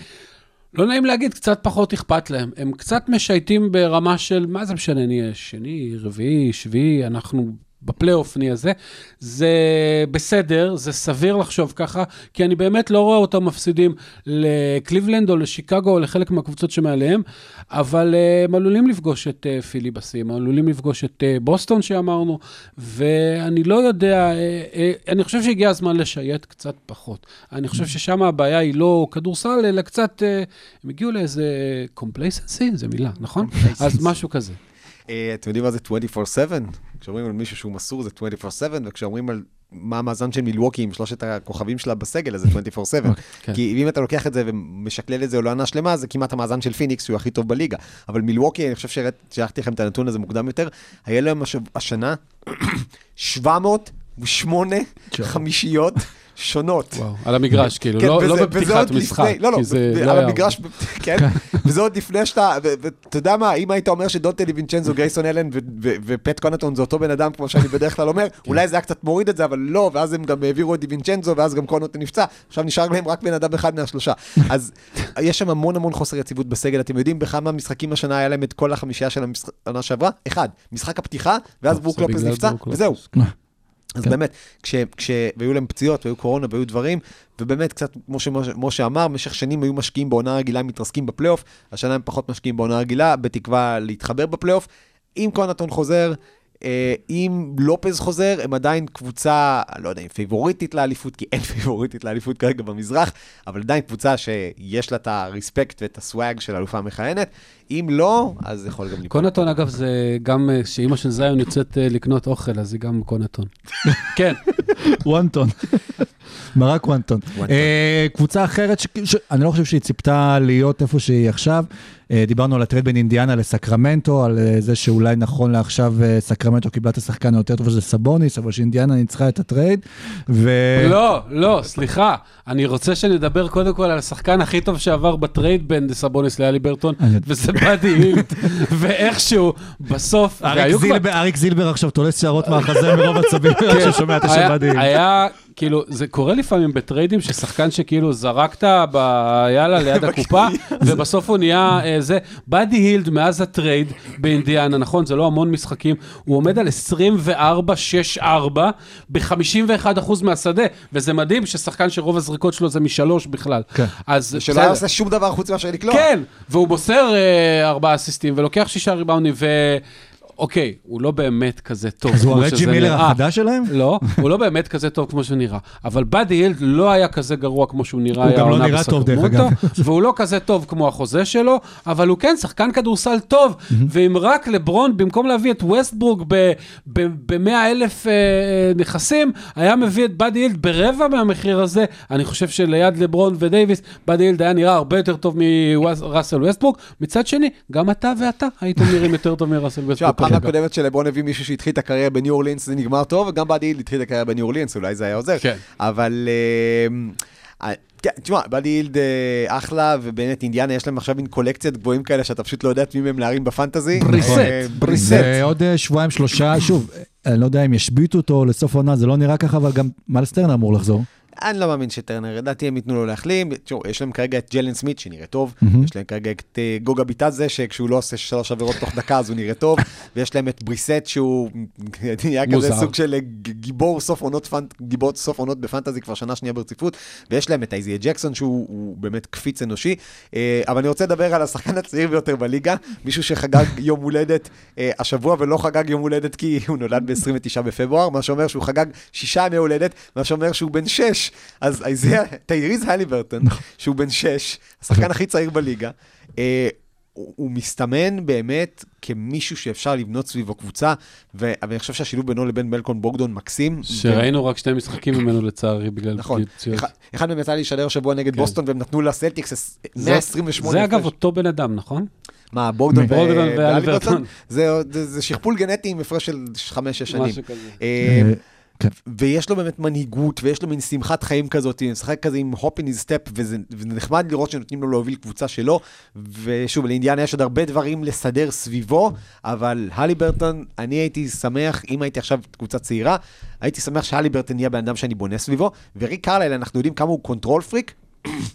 לא נעים להגיד, קצת פחות אכפת להם. הם קצת משייטים ברמה של, מה זה משנה, נהיה שני, רביעי, שביעי, אנחנו בפלייאוף נהיה זה. זה בסדר, זה סביר לחשוב ככה, כי אני באמת לא רואה אותם מפסידים לקליבלנד או לשיקגו או לחלק מהקבוצות שמעליהם, אבל אה, הם עלולים לפגוש את אה, פילי בסים, עלולים לפגוש את אה, בוסטון שאמרנו, ואני לא יודע, אני חושב שהגיע הזמן לשייט קצת פחות. אני חושב ששם הבעיה היא לא כדורסל, אלא קצת, הם הגיעו לאיזה complacency, זו מילה, נכון? אז משהו כזה. אתם יודעים מה זה 24/7? כשאומרים על מישהו שהוא מסור זה 24/7, וכשאומרים על מה המאזן של מילווקי עם שלושת הכוכבים שלה בסגל, אז זה 24/7. אוקיי, כן. כי אם אתה לוקח את זה ומשקלל את זה על עונה שלמה, זה כמעט המאזן של פיניקס, שהוא הכי טוב בליגה. אבל מילווקי, אני חושב ששלחתי לכם את הנתון הזה מוקדם יותר, היה להם השנה 700 שמונה חמישיות. שונות. וואו, על המגרש, כאילו, כן, לא, וזה, לא בפתיחת משחק, לפני, לא, לא, כי זה לא היה... המגרש, כן, וזה עוד לפני שאתה, ואתה יודע מה, אם היית אומר שדונטה לוינצ'נזו, גרייסון אלן ופט קונטון זה אותו בן אדם, כמו שאני בדרך כלל אומר, כן. אולי זה היה קצת מוריד את זה, אבל לא, ואז הם גם העבירו את ליבינצ'נזו, ואז גם קונטון נפצע, עכשיו נשאר להם רק בן אדם אחד מהשלושה. אז יש שם המון המון חוסר יציבות בסגל, אתם יודעים בכמה משחקים השנה היה להם את כל החמישייה של השנה אז כן. באמת, כש, כש... והיו להם פציעות, והיו קורונה, והיו דברים, ובאמת, קצת, כמו שמשה אמר, במשך שנים היו משקיעים בעונה רגילה, מתרסקים בפלייאוף, השנה הם פחות משקיעים בעונה רגילה, בתקווה להתחבר בפלייאוף. אם קונטון חוזר, אה, אם לופז חוזר, הם עדיין קבוצה, לא יודע אם פייבוריטית לאליפות, כי אין פייבוריטית לאליפות כרגע במזרח, אבל עדיין קבוצה שיש לה את ה respect ואת ה swag של האלופה המכהנת. אם לא, אז זה יכול גם ליפול. קונטון, אגב, זה גם אה, שאימא של זיון יוצאת אה, לקנות אוכל, אז היא גם קונטון. כן, וונטון. מרק וונטון. וונטון. אה, קבוצה אחרת, שאני לא חושב שהיא ציפתה להיות איפה שהיא עכשיו. דיברנו על הטרייד בין אינדיאנה לסקרמנטו, על זה שאולי נכון לעכשיו סקרמנטו קיבלה את השחקן היותר טוב, שזה סבוניס, אבל שאינדיאנה ניצחה את הטרייד. ו... לא, לא, סליחה. אני רוצה שנדבר קודם כל על השחקן הכי טוב שעבר בטרייד בין סבוניס להליברטון, אני- וזה הילד. ואיכשהו, בסוף, אריק זילבר, עכשיו תולש שערות מהחזה מרוב עצבים כשהוא שומע את השם מדהים. היה כאילו, זה קורה לפעמים בטריידים ששחקן שכאילו זרקת ב... יאללה, ליד הקופה, ובסוף הוא נהיה אה, זה. באדי הילד מאז הטרייד באינדיאנה, נכון? זה לא המון משחקים, הוא עומד על 24-6-4 ב-51% מהשדה, וזה מדהים ששחקן שרוב הזריקות שלו זה משלוש בכלל. כן. אז שלא היה. עושה שום דבר חוץ מאשר לקלוע. כן, והוא מוסר אה, ארבעה אסיסטים ולוקח שישה ריבאונדים, ו... אוקיי, הוא לא באמת כזה טוב אז הוא כמו הרג'י שזה מילר נראה. החדש שלהם? לא, הוא לא באמת כזה טוב כמו שהוא נראה. אבל באדי הילד לא היה כזה גרוע כמו שהוא נראה. הוא גם לא נראה טוב, דרך אגב. והוא לא כזה טוב כמו החוזה שלו, אבל הוא כן שחקן כדורסל טוב. ואם רק לברון, במקום להביא את ווסטברוק ב-100 אלף אה, נכסים, היה מביא את באדי הילד ברבע מהמחיר הזה, אני חושב שליד לברון ודייוויס, באדי הילד היה נראה הרבה יותר טוב מראסל ווסטברוק. מצד שני, גם אתה ואתה הייתם נראים יותר טוב מראסל תשמע, ווסטברוק. הפעם הקודמת שלברון הביא מישהו שהתחיל את הקריירה בניו אורלינס, זה נגמר טוב, וגם באדי הילד התחיל את הקריירה בניו אורלינס, אולי זה היה עוזר. כן. אבל... אה, כן, תשמע, באדי הילד אה, אחלה, ובאמת אינדיאנה יש להם עכשיו מין קולקציית גבוהים כאלה שאתה פשוט לא יודע את מי מהם להרים בפנטזי. בריסט. אה, בריסט. ועוד אה, שבועיים, שלושה, שוב, אני לא יודע אם ישביתו אותו לסוף העונה, זה לא נראה ככה, אבל גם מיילס טרנר אמור לחזור. אני לא מאמין שטרנר, לדעתי הם ייתנו לו להחלים. תשמעו, יש להם כרגע את ג'לן סמית שנראה טוב, יש להם כרגע את אה, גוגה ביטאזה, שכשהוא לא עושה שלוש עבירות תוך דקה אז הוא נראה טוב, ויש להם את בריסט שהוא נהיה כזה. סוג של אה, גיבור סוף עונות, פנט- גיבור סוף עונות בפנטזי כבר שנה שנייה ברציפות, ויש להם את איזיה ג'קסון שהוא הוא באמת קפיץ אנושי. אה, אבל אני רוצה לדבר על השחקן הצעיר ביותר בליגה, מישהו שחגג יום הולדת השבוע ולא חגג יום הולדת כי הוא נולד ב-29 בפברואר, מה שאומר שהוא חגג שישה ימי הולדת, מה שאומר שהוא בן שש. אז איזיה, טייריז הליברטון, שהוא בן שש, השחקן הכי צעיר בליגה, אה, הוא הוא מסתמן באמת כמישהו שאפשר לבנות סביבו קבוצה, ו- אבל אני חושב שהשילוב בינו לבין מלקון בוגדון מקסים. שראינו רק שני משחקים ממנו לצערי בגלל נכון. פציעות. אחד- אחד מהם יצא לי לשדר השבוע נגד כן. בוסטון, והם נתנו לסלטיקס זה- 128 זה אגב. אותו בן אדם, נכון? מה, ברוגדון ו- ברוגדון והליברטון? והליברטון. זה- זה זה שכפול גנטי עם הפרש של 5-6 שנים. משהו כזה. כן. ויש לו באמת מנהיגות, ויש לו מין שמחת חיים כזאת, משחק כזה עם hop in his step, וזה נחמד לראות שנותנים לו להוביל קבוצה שלו, ושוב, לאינדיאנה יש עוד הרבה דברים לסדר סביבו, אבל הליברטון, אני הייתי שמח, אם הייתי עכשיו קבוצה צעירה, הייתי שמח שהליברטון יהיה בן אדם שאני בונה סביבו, וריק קרלייל, אנחנו יודעים כמה הוא control freak,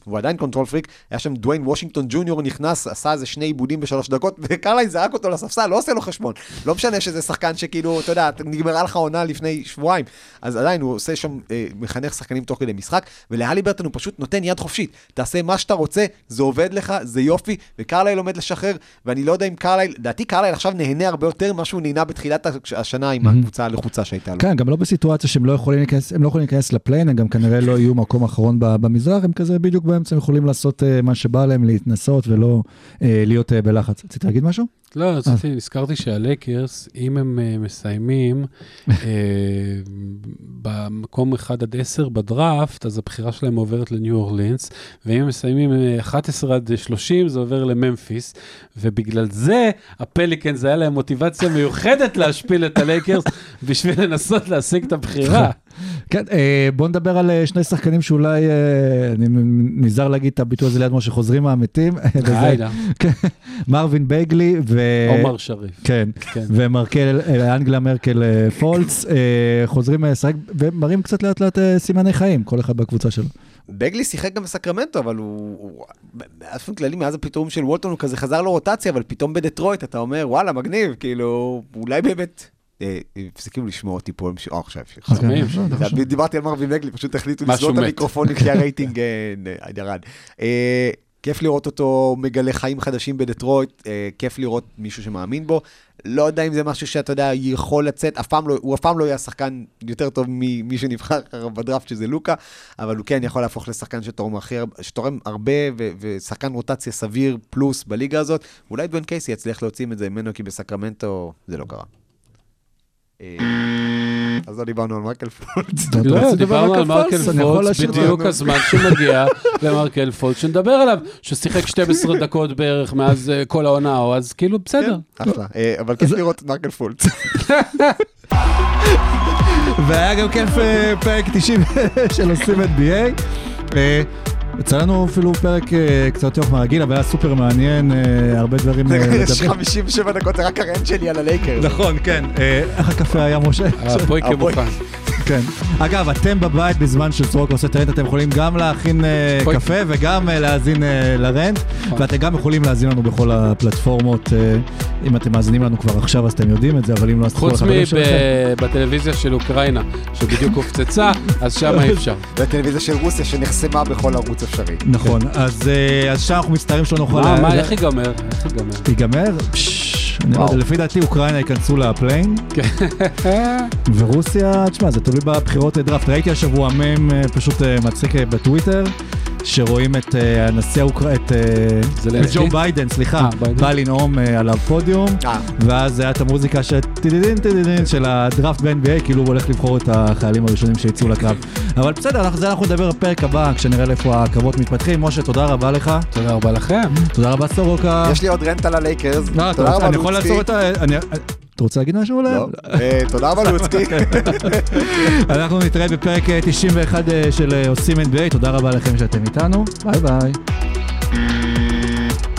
הוא עדיין control freak, היה שם דוויין וושינגטון ג'וניור נכנס, עשה איזה שני איבודים בשלוש דקות, וקרלייל זרק אותו לספסל, לא עושה לו חשבון. לא משנה שזה שחקן שכאילו, אתה יודע, נגמרה לך עונה לפני שבועיים, אז עדיין הוא עושה שם, אה, מחנך שחקנים תוך כדי משחק, ולהליברטון הוא פשוט נותן יד חופשית. תעשה מה שאתה רוצה, זה עובד לך, זה יופי, וקרלייל לומד לשחרר, ואני לא יודע אם קרלייל, לדעתי קרלייל עכשיו נהנה הרבה יותר ממה שהוא נהנה בתחילת השנה עם הקבוצה הלחוצה שהייתה לו. כן, גם לא בסיטואציה שהם לא יכולים להיכנס, הם לא יכולים להיכנס ל play-in, הם גם כנראה לא יהיו מקום אחרון במזרח, הם כזה בדיוק באמצע, הם יכולים לעשות אה, מה שבא להם, להתנסות ולא אה, להיות אה, בלחץ. רצית להגיד משהו? לא, רציתי, נזכרתי שהלייקרס, אם הם אה, מסיימים אה, במקום 1 עד 10 בדראפט, אז הבחירה שלהם עוברת לניו אורלינס, ואם הם מסיימים אה, 11 עד 30, זה עובר לממפיס, ובגלל זה הפליקנס, היה להם מוטיבציה מיוחדת להשפיל את הלייקרס, בשביל לנסות להשיג את הבחירה. כן, אה, בוא נדבר על אה, שני שחקנים שאולי, אה, אני נזהר להגיד את הביטוי הזה ליד משה. וזה- הלאה, כן, מרווין בייגלי ו... עומר שריף. כן, כן. ומרקל, אה, אנגלה מרקל אה, פולץ, אה, חוזרים לשחק ומראים קצת לאט לאט סימני חיים, כל אחד בקבוצה שלו. בגלי שיחק גם בסקרמנטו, אבל הוא... באופן כללי, מאז הפיטורים של וולטון הוא כזה חזר לרוטציה, אבל פתאום בדטרויט אתה אומר, וואלה, מגניב, כאילו, אולי באמת... הפסיקו לשמוע אותי פה, אה, עכשיו, שומעים, לא, לא, זה- דיברתי על מרווין בגלי, פשוט החליטו לסגור את מת. המיקרופונים כי הרייטינג ירד. אה, כיף לראות אותו מגלה חיים חדשים בדטרויט, אה, כיף לראות מישהו שמאמין בו. לא יודע אם זה משהו שאתה יודע, יכול לצאת, אף פעם לא, הוא אף פעם לא יהיה שחקן יותר טוב ממי שנבחר בדראפט, שזה לוקה, אבל הוא כן יכול להפוך לשחקן שתורם, הכי, שתורם הרבה, ו, ושחקן רוטציה סביר פלוס בליגה הזאת. אולי דואן קייסי יצליח להוציא את זה ממנו, כי בסקרמנטו זה לא קרה. אז לא דיברנו על מייקל פולץ. לא, דיברנו על מרקל פולץ? בדיוק. הזמן שמגיע למרקל פולץ, שנדבר עליו, ששיחק 12 דקות בערך מאז אה, כל העונה, או אז כאילו בסדר. אחלה, אה, אבל כיף לראות את מייקל פולץ. והיה גם כיף אה, פרק 90 של עושים NBA. יצא לנו אפילו פרק אה, קצת יותר מהרגיל, אבל היה סופר מעניין, אה, הרבה דברים אה, יש לדבר. 57 דקות, זה רק הרנט שלי על הלייקרס. נכון, כן. איך הקפה היה, משה? הפויקה. מוכן. כן. אגב, אתם בבית בזמן שסורוקה עושה את הרנט, אתם יכולים גם להכין אה. קפה וגם אה, להאזין אה, לרנט, נכון. ואתם גם יכולים להאזין לנו בכל הפלטפורמות. אם אתם מאזינים לנו כבר עכשיו, אז אתם יודעים את זה, אבל אם לא, אז חוץ לחברים שלכם. מבטלוויזיה של אוקראינה, שבדיוק הופצצה, אז שם אי אפשר. והטלוויזיה של רוסיה שנחסמה בכל ערוץ אפשרי. נכון, אז אז שם אנחנו מצטערים שלא נוכל... מה, מה, איך ייגמר? איך ייגמר? ייגמר? לא. לפי דעתי אוקראינה ייכנסו לפליין, כן. ורוסיה, תשמע, זה תלוי בבחירות דראפט. ראיתי השבוע מם אה, פשוט אה, מצחיק אה, בטוויטר, שרואים את הנשיא האוקראינה, את ג'ו ביידן, סליחה. בא לנאום על הפודיום. ואז היה את המוזיקה של טידידין טידידין של הדראפט ב-NBA, כאילו הוא הולך לבחור את החיילים הראשונים שיצאו לקרב. אבל בסדר, אנחנו- זה אנחנו נדבר בפרק הבא, כשנראה לאיפה הקרבות מתפתחים. משה, תודה רבה לך. תודה רבה לכם. תודה רבה סורוקה. יש לי עוד rant על הלייקרס. לא, תודה רבה אני יכול לוצקי. אתה רוצה להגיד משהו אולי? לא. אה, תודה רבה לוצקי. אנחנו נתראה בפרק אה, 91 אה, של אה, עושים NBA, תודה רבה לכם שאתם איתנו, ביי ביי.